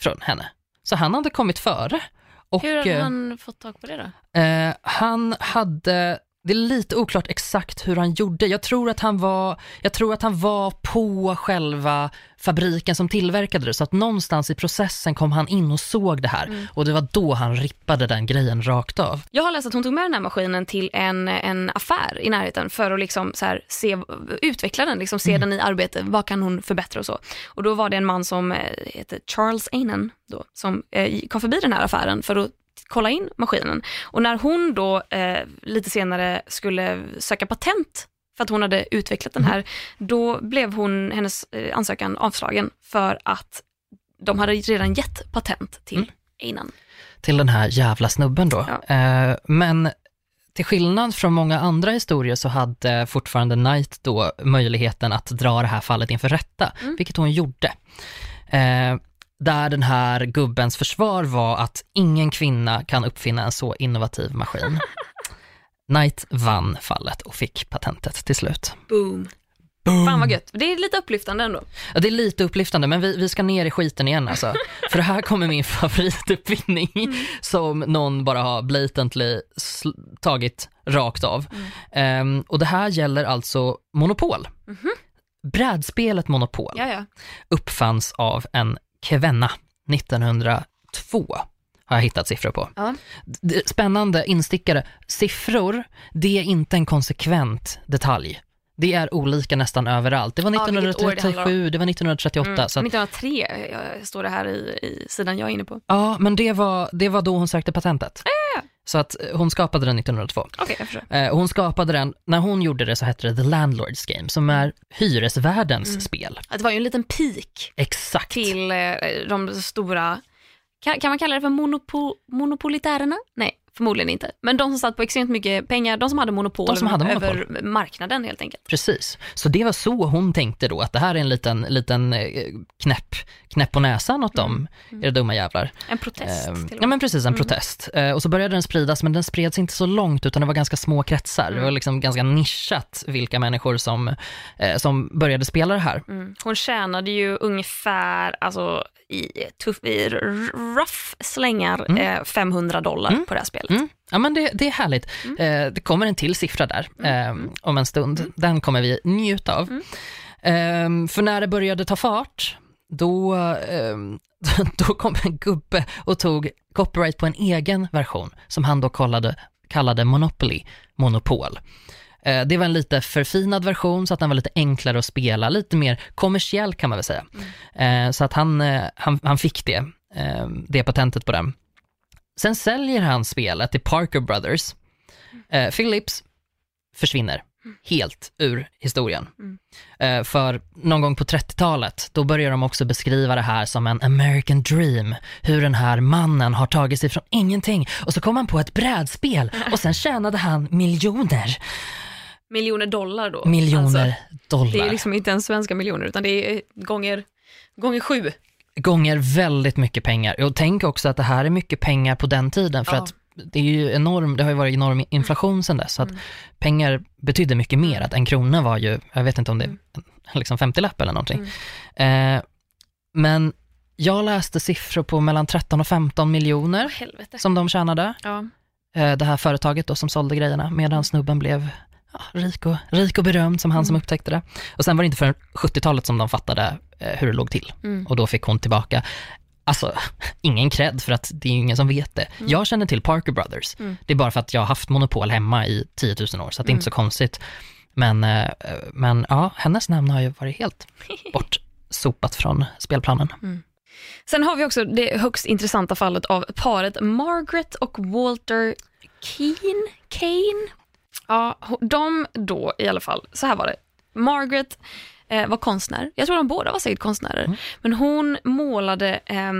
från henne. Så han hade kommit före. Och, Hur hade eh, han fått tag på det då? Eh, han hade, det är lite oklart exakt hur han gjorde. Jag tror att han var, jag tror att han var på själva fabriken som tillverkade det, så att någonstans i processen kom han in och såg det här och det var då han rippade den grejen rakt av. Jag har läst att hon tog med den här maskinen till en, en affär i närheten för att liksom så här se, utveckla den, liksom se den i arbete, vad kan hon förbättra och så. Och då var det en man som eh, heter Charles Ainen då, som eh, kom förbi den här affären för att kolla in maskinen. Och när hon då eh, lite senare skulle söka patent för att hon hade utvecklat den här, då blev hon, hennes eh, ansökan avslagen för att de hade redan gett patent till Ainen. till den här jävla snubben då. Ja. Eh, men till skillnad från många andra historier så hade fortfarande Knight då möjligheten att dra det här fallet inför rätta, vilket hon gjorde. Eh, där den här gubbens försvar var att ingen kvinna kan uppfinna en så innovativ maskin. *laughs* Knight vann fallet och fick patentet till slut. Boom. Boom. Fan vad gött. Det är lite upplyftande ändå. Ja, det är lite upplyftande, men vi, vi ska ner i skiten igen alltså. *laughs* För här kommer min favorituppfinning som någon bara har blatantly tagit rakt av. Ehm, och det här gäller alltså Monopol. Brädspelet Monopol Ja, ja. uppfanns av en kvinna 1902 har jag hittat siffror på. Ja. Spännande instickare. Siffror, det är inte en konsekvent detalj. Det är olika nästan överallt. Det var Ja, vilket år det 1937, det var 1938. Mm. Så att, 1903 jag, står det här i, i sidan jag är inne på. ja, men det var, det var då hon sökte patentet. Så att eh, hon skapade den 1902. Okej, jag förstår. Eh, hon skapade den, när hon gjorde det så hette det The Landlord's Game, som är hyresvärdens spel. Att det var ju en liten peak Exakt. till eh, de stora, kan, kan man kalla det för monopo, monopolitärerna? Nej, förmodligen inte. Men de som satt på extremt mycket pengar, de som hade monopol, som hade monopol. över marknaden helt enkelt. Precis. Så det var så hon tänkte då, att det här är en liten, liten knäpp, knäpp på näsan åt dem, era dumma jävlar. En protest och ja men precis, en protest. Eh, och så började den spridas, men den spreds inte så långt, utan det var ganska små kretsar. Det var liksom ganska nischat vilka människor som, eh, som började spela det här. Mm. Hon tjänade ju ungefär, alltså i, tuff, i rough slängar, eh, 500 dollar på det här spelet. Mm. Ja men det, det är härligt. Eh, det kommer en till siffra där eh, om en stund. Den kommer vi njuta av. Eh, för när det började ta fart, då, eh, *laughs* då kom en gubbe och tog copyright på en egen version som han då kallade, kallade Monopoly, Monopol. Eh, Det var en lite förfinad version så att den var lite enklare att spela, lite mer kommersiell kan man väl säga. Eh, Så att han, eh, han, han fick det, eh, det patentet på den. Sen säljer han spelet till Parker Brothers. Eh, Philips försvinner helt ur historien. Eh, för någon gång på 30-talet, då börjar de också beskriva det här som en American dream. Hur den här mannen har tagit sig från ingenting och så kom han på ett brädspel och sen tjänade han miljoner, Miljoner dollar då. miljoner Alltså, dollar. det är liksom inte ens svenska miljoner, utan det är gånger, gånger sju. gånger väldigt mycket pengar. Och tänk också att det här är mycket pengar på den tiden för Ja. att det är ju enorm, det har ju varit enorm inflation sedan dess, så att Mm. pengar betydde mycket mer. Att en krona var ju, jag vet inte om det Mm. är liksom 50-lapp eller någonting. Eh, men jag läste siffror på mellan 13 och 15 miljoner Helvete. som de tjänade. Ja. Eh, det här företaget då som sålde grejerna, medan snubben blev ja, rik, och, rik och berömd som han som Mm. upptäckte det. Och sen var det inte förrän 70-talet som de fattade eh, hur det låg till. Mm. Och då fick hon tillbaka, alltså ingen cred för att det är ingen som vet det. Jag känner till Parker Brothers. Mm. Det är bara för att jag har haft monopol hemma i 10 000 år, så det är inte så konstigt. Men, eh, men ja, hennes namn har ju varit helt *laughs* bortsopat från spelplanen. Sen har vi också det högst intressanta fallet av paret Margaret och Walter Keen. Kane? Ja, de då i alla fall, så här var det. Margaret eh, var konstnär. Jag tror de båda var säkert konstnärer. Men hon målade eh,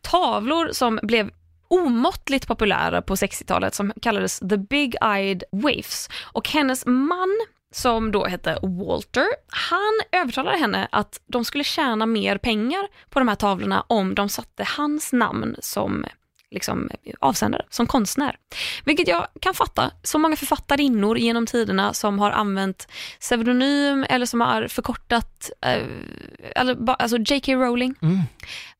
tavlor som blev omåttligt populära på 60-talet som kallades The Big Eyed Waifs. Och hennes man som då hette Walter, han övertalade henne att de skulle tjäna mer pengar på de här tavlorna om de satte hans namn som liksom, avsändare, som konstnär. Vilket jag kan fatta. Så många författarinnor genom tiderna som har använt pseudonym eller som har förkortat, eh, alltså J.K. Rowling, Mm.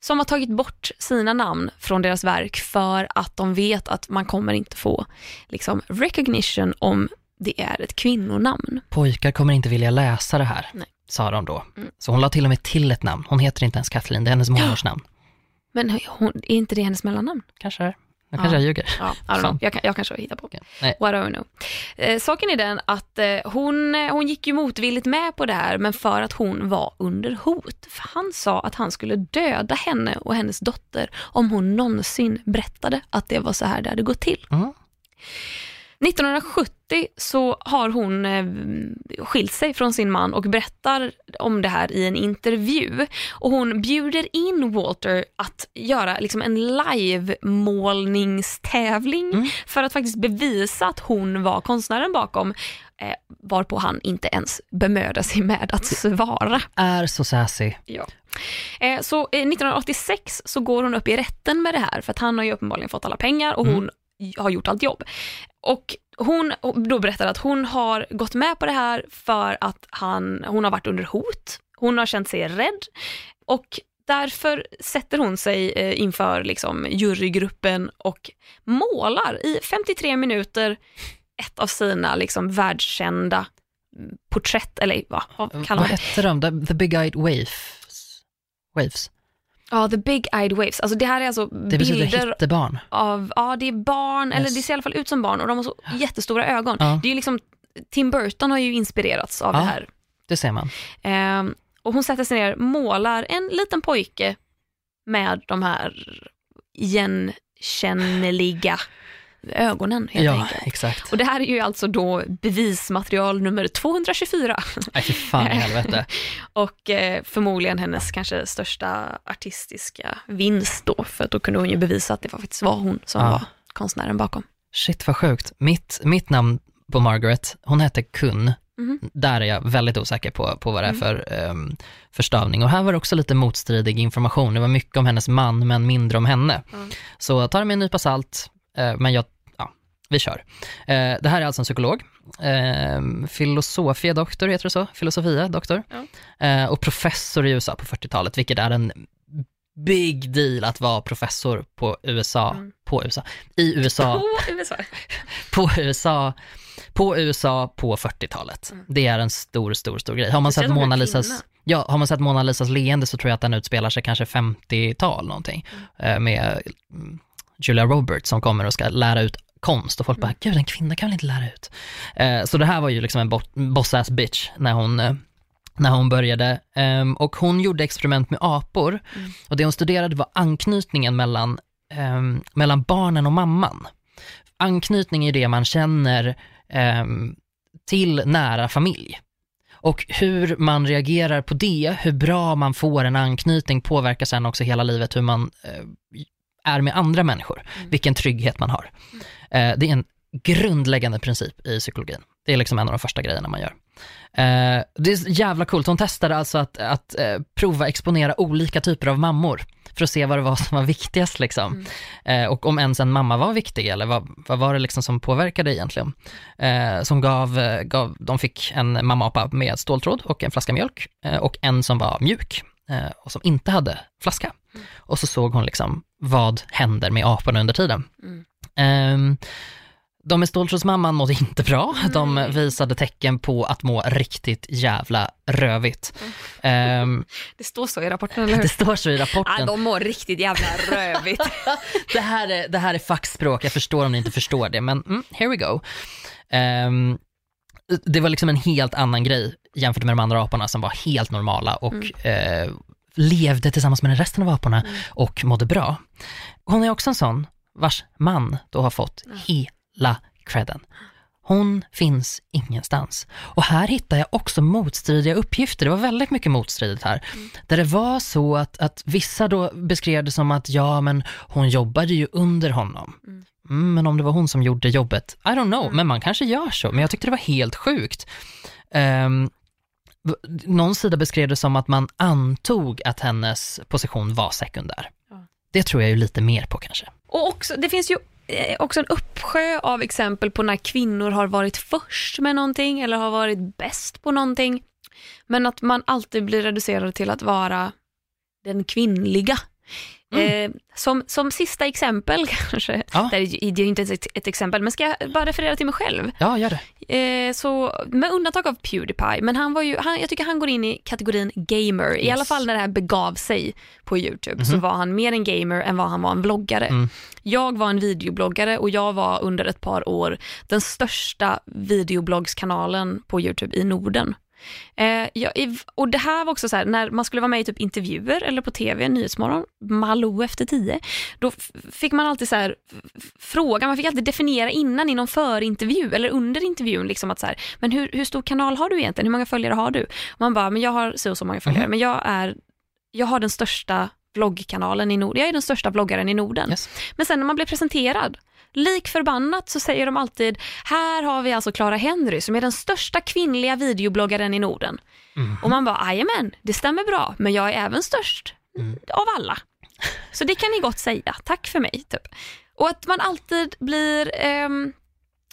som har tagit bort sina namn från deras verk för att de vet att man kommer inte få liksom, recognition om det är ett kvinnonamn. Pojkar kommer inte vilja läsa det här, Nej. sa de då. Mm. Så hon la till och med till ett namn. Hon heter inte ens Kathleen, det är hennes mormors namn. Men hon, är inte det hennes mellannamn? Kanske är. Nu Ja. kanske jag ljuger. Ja, I don't know. Fan. Jag, jag kanske hittar på. Nej. What do I know? Eh, saken är den att eh, hon, eh, hon gick ju motvilligt med på det här, men för att hon var under hot. För han sa att han skulle döda henne och hennes dotter om hon någonsin berättade att det var så här det hade gått till. Mm. 1970 så har hon eh, skilt sig från sin man och berättar om det här i en intervju. Och hon bjuder in Walter att göra liksom en live-målningstävling Mm. för att faktiskt bevisa att hon var konstnären bakom. Eh, varpå han inte ens bemödar sig med att svara. Är så sassy. Ja. Eh, så eh, 1986 så går hon upp i rätten med det här för att han har ju uppenbarligen fått alla pengar och hon har gjort allt jobb. Och hon då berättar att hon har gått med på det här för att han, hon har varit under hot, hon har känt sig rädd och därför sätter hon sig eh, inför liksom, jurygruppen och målar i 53 minuter ett av sina liksom, världskända porträtt, eller vad, vad kallar Vad man det? hette de? The, the Big Eyed Waves? Waves? Ja, the big eyed waves. Alltså det här är alltså Det bilder hittebarn. av, ja det är barn, eller Yes. det ser i alla fall ut som barn och de har så jättestora ögon. Ja. Det är ju liksom, Tim Burton har ju inspirerats av Ja. det här. Det ser man. Ehm, och hon sätter sig ner, målar en liten pojke med de här igenkänneliga ögonen helt ja, enkelt. exakt. Och det här är ju alltså då bevismaterial nummer 224 Nej, fy fan i *laughs* helvete. och eh, förmodligen hennes kanske största artistiska vinst då, för att då kunde hon ju bevisa att det var faktiskt var hon som Ja. var konstnären bakom. Shit vad sjukt. Mitt, mitt namn på Margaret, hon hette Kun. Mhm. Där är jag väldigt osäker på, på vad det är för um, förstavning. Och här var det också lite motstridig information. Det var mycket om hennes man, men mindre om henne. Mm. Så ta det med en nypa salt, eh, men jag, ja, vi kör. Eh, det här är alltså en psykolog. Uh, filosofia doktor, heter det så? Filosofia doktor. Eh, och professor i USA på 40-talet, vilket är en big deal att vara professor på USA, Mm. på USA, i USA På USA. *laughs* på USA, på USA på 40-talet. Det är en stor, stor, stor grej. Har man, sett Mona Lisas, kvinna. ja, har man sett Mona Lisas leende så tror jag att den utspelar sig kanske 50-tal någonting. eh, Med mm, Julia Roberts som kommer och ska lära ut konst och folk bara, gud en kvinna kan väl inte lära ut. Eh, Så det här var ju liksom en bo- boss-ass bitch när hon eh, när hon började. Ehm, och hon gjorde experiment med apor. Och det hon studerade var anknytningen mellan, ehm, mellan barnen och mamman. Anknytning är det man känner ehm, till nära familj. Och hur man reagerar på det, hur bra man får en anknytning påverkar sen också hela livet hur man eh, är med andra människor, vilken trygghet man har. Eh, det är en grundläggande princip i psykologin. Det är liksom en av de första grejerna man gör. Eh, det är jävla coolt. Hon testade alltså att, att eh, prova exponera olika typer av mammor för att se vad det var *laughs* som var viktigast liksom. Eh, och om ens en mamma var viktig eller vad, vad var det liksom som påverkade egentligen. Som gav, gav, de fick en mammaapa med ståltråd och en flaska mjölk och en som var mjuk och som inte hade flaska. Och så såg hon liksom vad händer med aporna under tiden. Ehm, de med ståltrådsmamman mådde inte bra. De visade tecken på att må riktigt jävla rövigt. Ehm, *laughs* Det står så i rapporten, eller hur? det står så i Ja, rapporten. de mår riktigt jävla rövigt. *laughs* Det här är, det här är fackspråk, jag förstår om ni inte förstår det, men mm, here we go. Ehm, det var liksom en helt annan grej jämfört med de andra aporna som var helt normala och eh, levde tillsammans med den resten av aporna och mådde bra. Hon är också en sån vars man då har fått hela credden. Hon finns ingenstans. Och här hittar jag också motstridiga uppgifter. Det var väldigt mycket motstridigt här. Där det var så att, att vissa då beskrev det som att ja, men hon jobbade ju under honom. Mm, men om det var hon som gjorde jobbet, I don't know, men man kanske gör så. Men jag tyckte det var helt sjukt. Um, någon sida beskrev det som att man antog att hennes position var sekundär. Det tror jag ju lite mer på kanske. Och också, det finns ju eh, också en uppsjö av exempel på när kvinnor har varit först med någonting eller har varit bäst på någonting. Men att man alltid blir reducerad till att vara den kvinnliga. Eh, som, som sista exempel *laughs* kanske, Ja. det är ju inte ett, ett exempel, men ska jag bara referera till mig själv? Ja, gör det. Eh, så med undantag av Pewdiepie, men han var ju, han, jag tycker han går in i kategorin gamer. I Yes. alla fall när det här begav sig på YouTube så var han mer en gamer än vad han var en vloggare. Mm. Jag var en videobloggare och jag var under ett par år den största videobloggskanalen på YouTube i Norden. Eh, jag, och det här var också så här, när man skulle vara med i typ intervjuer eller på tv, Nyhetsmorgon, Malou efter tio, då fick man alltid så här, fråga, man fick alltid definiera innan i någon förintervju eller under intervjun, liksom att så här, men hur, hur stor kanal har du egentligen? Hur många följare har du? Och man bara, men jag har så och så många följare, men jag är, jag har den största vloggkanalen i Norden, jag är den största vloggaren i Norden. Yes. Men sen när man blir presenterad, lik förbannat så säger de alltid, här har vi alltså Clara Henry som är den största kvinnliga videobloggaren i Norden. Och man bara, jajamän, det stämmer bra, men jag är även störst av alla. Så det kan ni gott säga, tack för mig. Typ. Och att man alltid blir, ehm,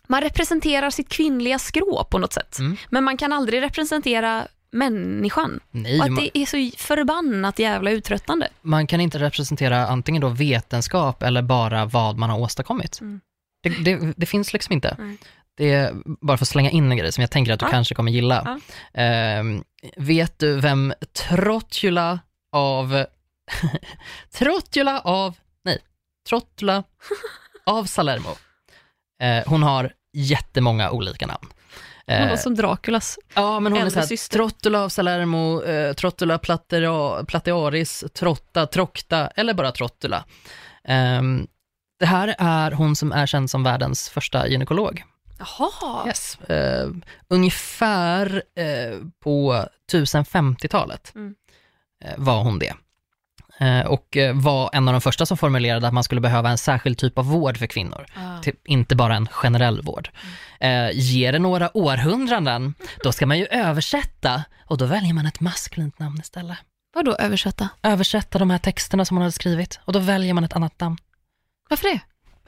man representerar sitt kvinnliga skrå på något sätt. Mm. Men man kan aldrig representera människan. Nej, Och att man, det är så förbannat jävla uttröttande. man kan inte representera antingen då vetenskap eller bara vad man har åstadkommit. Mm. Det, det, det finns liksom inte. Nej. Det är bara för att slänga in en grej som jag tänker att du Ja. kanske kommer gilla. Ehm, vet du vem Trottula av... *laughs* Trottula av... Nej, Trottula *laughs* av Salermo. Eh, hon har jättemånga olika namn. Hon Eh, var som Draculas. Ja, men hon är såhär, syster. Trottula av Salermo, eh, Trottula platera, platearis, Trotta, Trocta eller bara Trottula. Ehm, det här är hon som är känd som världens första gynekolog. Jaha. Yes. Eh, ungefär eh, på 1050-talet Mm. eh, var hon det. Eh, och eh, var en av de första som formulerade att man skulle behöva en särskild typ av vård för kvinnor. Ah. Typ, inte bara en generell vård. Eh, ger det några århundraden, då ska man ju översätta och då väljer man ett maskulint namn istället. Vadå översätta? Översätta de här texterna som hon hade skrivit och då väljer man ett annat namn. Varför det?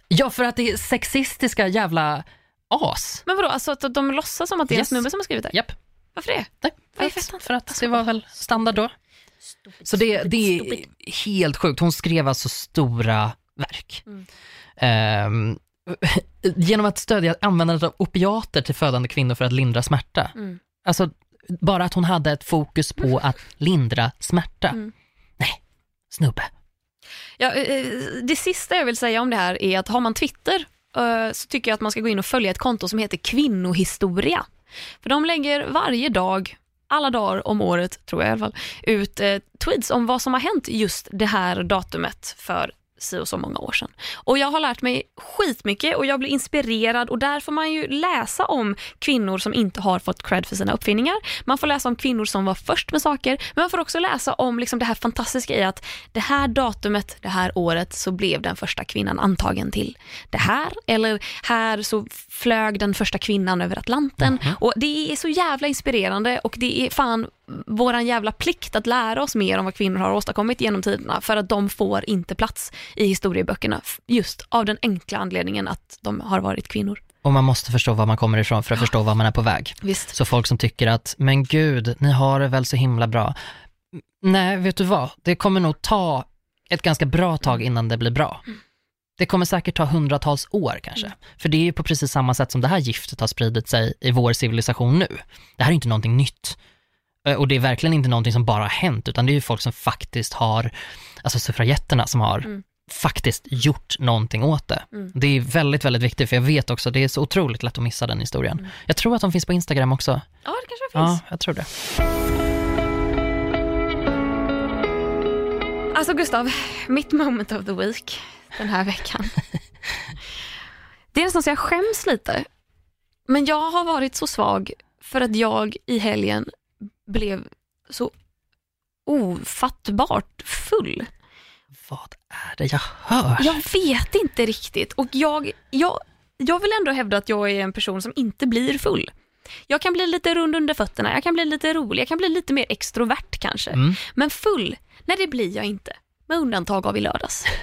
Ja, för att det är sexistiska jävla as. Men vadå, alltså att de låtsas som att det är Yes. en snubbe som har skrivit det? Japp. Varför det? Nej, för, att, för att det var väl standard då. Så det, det är helt sjukt. Hon skrev alltså stora verk. Mm. Ehm, *laughs* genom att stödja användandet av opiater till födande kvinnor för att lindra smärta. Mm. Alltså, bara att hon hade ett fokus på att lindra smärta. Mm. Nej, snubbe. Ja, eh, det sista jag vill säga om det här är att har man Twitter eh, så tycker jag att man ska gå in och följa ett konto som heter Kvinnohistoria. För de lägger varje dag, alla dagar om året tror jag i alla fall, ut eh, tweets om vad som har hänt just det här datumet för si och så många år sedan. Och jag har lärt mig skitmycket och jag blir inspirerad och där får man ju läsa om kvinnor som inte har fått cred för sina uppfinningar. Man får läsa om kvinnor som var först med saker, men man får också läsa om liksom det här fantastiska i att det här datumet, det här året så blev den första kvinnan antagen till det här, eller här så flög den första kvinnan över Atlanten. Och det är så jävla inspirerande och det är fan våran jävla plikt att lära oss mer om vad kvinnor har åstadkommit genom tiderna för att de får inte plats i historieböckerna just av den enkla anledningen att de har varit kvinnor. Och man måste förstå var man kommer ifrån för att förstå var man är på väg. Visst. Så folk som tycker att, men gud, ni har det väl så himla bra. Nej, vet du vad? Det kommer nog ta ett ganska bra tag innan det blir bra. Det kommer säkert ta hundratals år kanske. För det är ju på precis samma sätt som det här giftet har spridit sig i vår civilisation nu. Det här är inte någonting nytt. Eh, Och det är verkligen inte någonting som bara har hänt, utan det är ju folk som faktiskt har, alltså suffragetterna som har Mm. faktiskt gjort någonting åt det. Mm. Det är väldigt, väldigt viktigt, för jag vet också, det är så otroligt lätt att missa den historien. Mm. Jag tror att de finns på Instagram också. Ja, det kanske finns. Ja, jag tror det. Alltså Gustav, mitt moment of the week den här veckan. Det är nästan så jag skäms lite. Men jag har varit så svag för att jag i helgen blev så ofattbart full. Vad är det jag hör? Jag vet inte riktigt och jag, jag, jag vill ändå hävda att jag är en person som inte blir full. Jag kan bli lite rund under fötterna, jag kan bli lite rolig, jag kan bli lite mer extrovert kanske. Mm. Men full, nej det blir jag inte. Med undantag av i lördags. *laughs*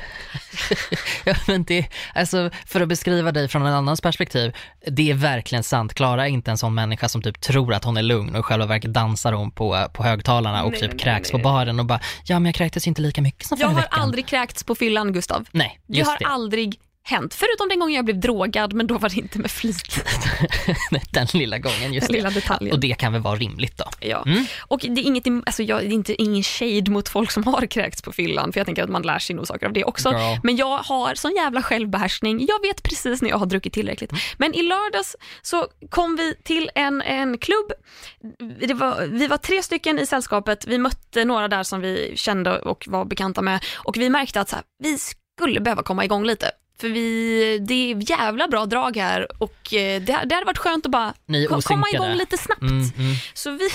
Ja, men det, alltså, för att beskriva dig från en annans perspektiv, det är verkligen sant. Klara är inte en sån människa som typ tror att hon är lugn och i själva verket dansar hon på, på högtalarna och Nej, typ nej, kräks nej. på baren och bara, ja men jag kräktes inte lika mycket som Jag förra har veckan. aldrig kräkts på fyllan Gustav. Nej, just har det. aldrig hänt. Förutom den gången jag blev drogad, men då var det inte med flit. *laughs* Den lilla gången, just Den lilla detaljen. Och det kan väl vara rimligt då? Ja. Mm. Och det är, inget, alltså jag, är inte, ingen shade mot folk som har kräkts på fyllan, för jag tänker att man lär sig nog saker av det också. Girl. Men jag har sån jävla självbehärskning. Jag vet precis när jag har druckit tillräckligt. Mm. Men i lördags så kom vi till en, en klubb. Var, vi var tre stycken i sällskapet. Vi mötte några där som vi kände och var bekanta med och vi märkte att så här, vi skulle behöva komma igång lite. För vi, det är jävla bra drag här och eh, det, det hade varit skönt att bara Ni komma igång lite snabbt. Mm, mm. Så vi,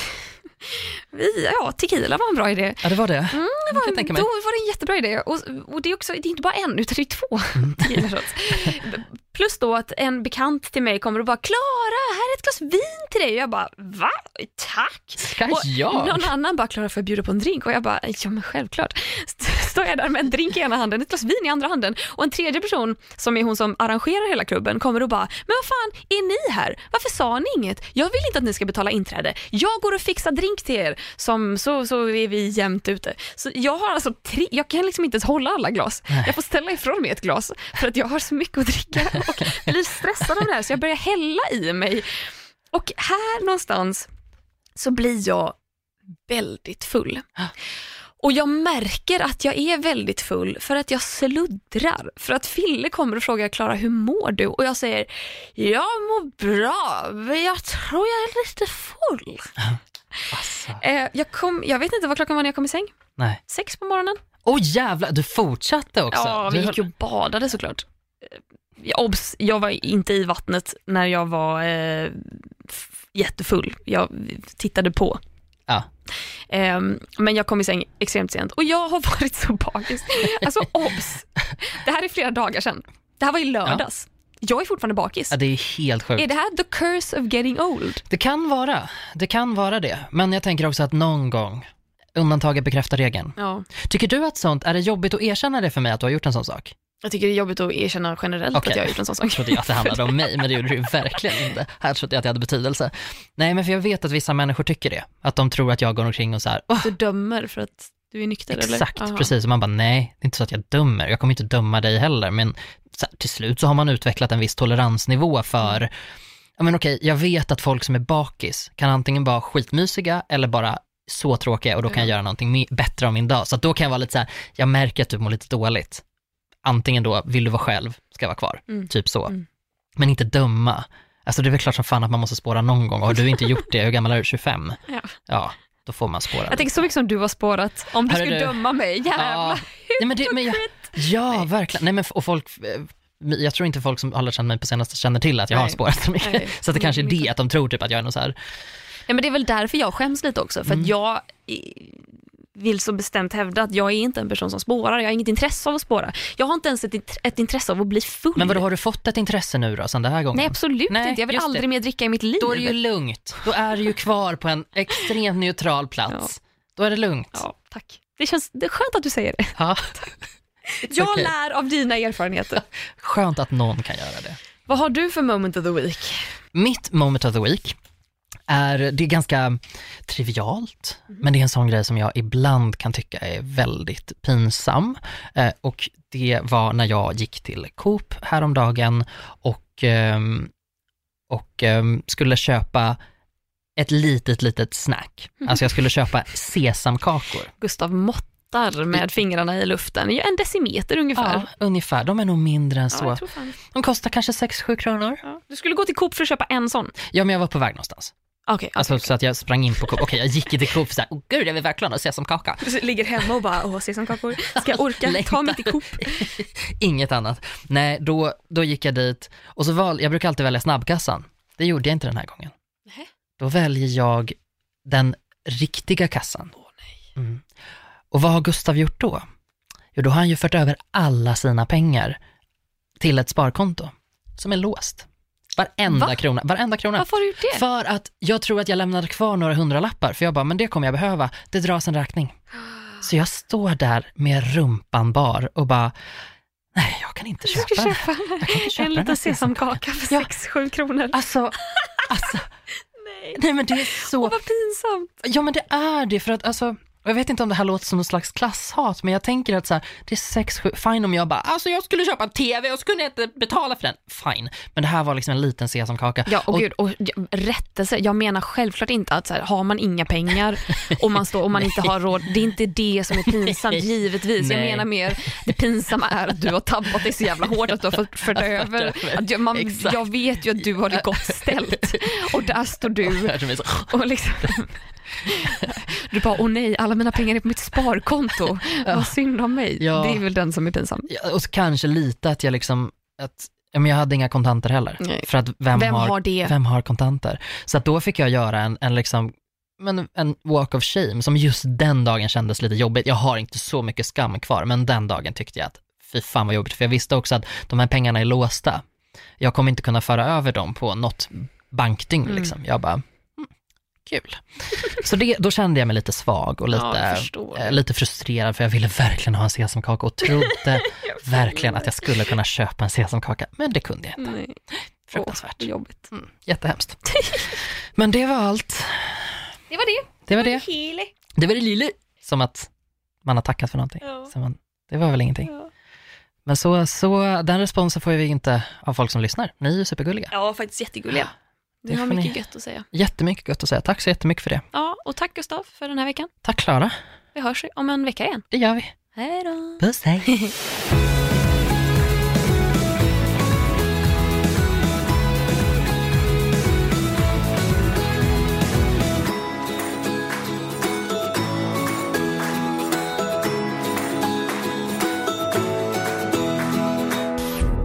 *laughs* vi, ja tequila var en bra idé. Ja, det var det. Mm, det tänka mig. Då var det en jättebra idé. Och, och det är också, det är inte bara en, utan det är två *laughs* Mm. Plus då att en bekant till mig kommer och bara “Klara, här är ett glas vin till dig” och jag bara “Va? Tack!” Ska och jag? någon annan bara “Klara, får jag bjuda på en drink?” och jag bara “Ja men självklart”. står jag där med en drink i ena handen, ett glas vin i andra handen och en tredje person som är hon som arrangerar hela klubben kommer och bara, men vad fan, är ni här? Varför sa ni inget? Jag vill inte att ni ska betala inträde. Jag går och fixar drink till er, som, så, så är vi jämnt ute. Så jag har alltså tre, jag kan liksom inte ens hålla alla glas. Jag får ställa ifrån mig ett glas för att jag har så mycket att dricka och blir stressad av det här så jag börjar hälla i mig. Och här någonstans så blir jag väldigt full. Och jag märker att jag är väldigt full för att jag sluddrar. För att Fille kommer och frågar Klara, hur mår du? Och jag säger, jag mår bra, men jag tror jag är lite full. Alltså, Eh, jag, kom, jag vet inte vad klockan var när jag kom i säng. nej. Sex på morgonen. Åh jävlar, du fortsatte också. Ja, vi gick ju och badade såklart. Obs, jag var inte i vattnet när jag var eh, jättefull. Jag tittade på. Ja. Ehm, men jag kom i säng extremt sent och jag har *laughs* varit så bakis. Alltså obs, det här är flera dagar sedan. Det här var i lördags. Jag är fortfarande bakis. ja, det är helt sjukt. Är det här the curse of getting old? Det kan vara, det kan vara det. Men jag tänker också att någon gång, undantaget bekräftar regeln. Ja. Tycker du att sånt, är det jobbigt att erkänna det för mig att du har gjort en sån sak? Jag tycker det är jobbigt att erkänna generellt Okej. att jag har gjort en sån Jag sak. trodde jag att det handlade om *laughs* mig, men det gjorde det ju verkligen inte. Här trodde jag att det hade betydelse. Nej, men för jag vet att vissa människor tycker det. Att de tror att jag går omkring och så här, "Åh, Du dömer för att du är nykter exakt, eller? Aha. precis. Och man bara, nej, det är inte så att jag dömer. Jag kommer inte döma dig heller, men här, till slut så har man utvecklat en viss toleransnivå för, ja men okej, jag vet att folk som är bakis kan antingen vara skitmysiga eller bara så tråkiga och då kan jag göra någonting bättre av min dag. Så då kan jag vara lite så här, jag märker att du mår lite dåligt. Antingen då, vill du vara själv, ska vara kvar. Mm. Typ så. Mm. Men inte döma. Alltså det är väl klart som fan att man måste spåra någon gång. Och har du inte *laughs* gjort det, hur gammal är du? 25? Ja. Ja, då får man spåra. Jag tänker så mycket som du har spårat. Om du Hörru skulle du. döma mig, jävlar. Ja. Nej, men det, men jag, ja, verkligen. Nej, men, och folk, eh, jag tror inte folk som har lärt känna mig på senaste känner till att jag har Nej. spårat så mycket. Nej. Så att det kanske är Mm, det, att de tror typ att jag är någon så här, Ja, men det är väl därför jag skäms lite också. För Mm. att jag vill så bestämt hävda att jag är inte en person som spårar. Jag har inget intresse av att spåra. Jag har inte ens ett, int- ett intresse av att bli full. men vadå, har du fått ett intresse nu då, sen den här gången? Nej, absolut Nej, inte. Jag vill aldrig det. mer dricka i mitt liv. Då är det ju lugnt. Då är du ju kvar på en extremt neutral plats. Då är det lugnt. Ja, tack. Det känns det är skönt att du säger det. Ja. *laughs* Jag okej. lär av dina erfarenheter. Skönt att någon kan göra det. Vad har du för moment of the week? Mitt moment of the week är, det är ganska trivialt, men det är en sån grej som jag ibland kan tycka är väldigt pinsam. Eh, och det var när jag gick till Coop häromdagen och, ehm, och ehm, skulle köpa ett litet, litet snack. Alltså jag skulle köpa sesamkakor. Gustav måttar med fingrarna i luften. Ja, En decimeter ungefär. Ja, ungefär. De är nog mindre än Ja, så. fan. De kostar kanske 6-7 kronor. Ja. Du skulle gå till Coop för att köpa en sån? Ja, men jag var på väg någonstans. Okej, Alltså så att jag sprang in på Coop. Okej, jag gick till Coop såhär, åh gud jag vill verkligen ha sesamkaka. Du ligger hemma och bara, åh sesamkakor, ska jag orka ta mig till Coop? Inget annat. Nej, då, då gick jag dit och så val, jag brukar alltid välja snabbkassan. Det gjorde jag inte den här gången. Nähä. Då väljer jag den riktiga kassan. Mm. Och vad har Gustav gjort då? Jo, då har han ju fört över alla sina pengar till ett sparkonto som är låst. Varenda Va? krona, varenda krona. Varför har du gjort det? För att jag tror att jag lämnade kvar några hundralappar, för jag bara, men det kommer jag behöva, det dras en räkning. Så jag står där med rumpan bar och bara, nej jag kan inte köpa den. köpa Jag kan inte köpa en liten sesamkaka för Ja. 6-7 kronor. Alltså, *laughs* alltså, Nej, nej men det är så, Åh, vad pinsamt. ja men det är det för att alltså, och jag vet inte om det här låter som någon slags klasshat, men jag tänker att så här, det är sex, sju, fine om jag bara, alltså jag skulle köpa en TV och jag inte betala för den, fine. Men det här var liksom en liten sesamkaka. Ja, och, gud, och rättelse. Jag menar självklart inte att så här, har man inga pengar *laughs* och man, står, och man inte har råd, det är inte det som är *laughs* pinsamt, Nej. givetvis. Jag Nej. menar mer, det pinsamma är att du har tabbat dig så jävla hårt att du har fått *laughs* fört över. jag, man, jag vet ju att du har det gott ställt och där står du Jag och liksom du bara, åh nej, alla mina pengar är på mitt sparkonto. *laughs* Vad synd om mig. Ja. Det är väl den som är pinsam. Ja, och kanske lite att jag liksom, att, men jag hade inga kontanter heller. Nej. För att vem, Vem har, har det? vem har kontanter? Så att då fick jag göra en, en liksom, men en walk of shame som just den dagen kändes lite jobbigt. Jag har inte så mycket skam kvar, men den dagen tyckte jag att fy fan vad jobbigt, för jag visste också att de här pengarna är låsta. Jag kommer inte kunna föra över dem på något bankdygn Mm. liksom. Jag bara, Kul. Så det, då kände jag mig lite svag och Ja, lite, förstår. eh, lite frustrerad för jag ville verkligen ha en sesamkaka och trodde *laughs* verkligen att jag skulle kunna köpa en sesamkaka, men det kunde jag inte. Nej. Fruktansvärt. Åh, jobbigt. Mm, jättehemskt. Men det var allt. Det var det. Det var det. Det var det lille. Som att man har tackat för någonting. Ja. Så man, det var väl ingenting. Ja. Men så, så den responsen får vi inte av folk som lyssnar. Ni är ju supergulliga. ja, faktiskt jättegulliga. Det Ni har mycket ni- gött att säga. Jättemycket gott att säga. Tack så jättemycket för det. Ja, och tack Gustav för den här veckan. Tack Klara. Vi hörs om en vecka igen. Det gör vi. Hej då. Puss, hej.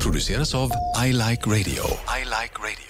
produceras av I Like Radio. I Like Radio.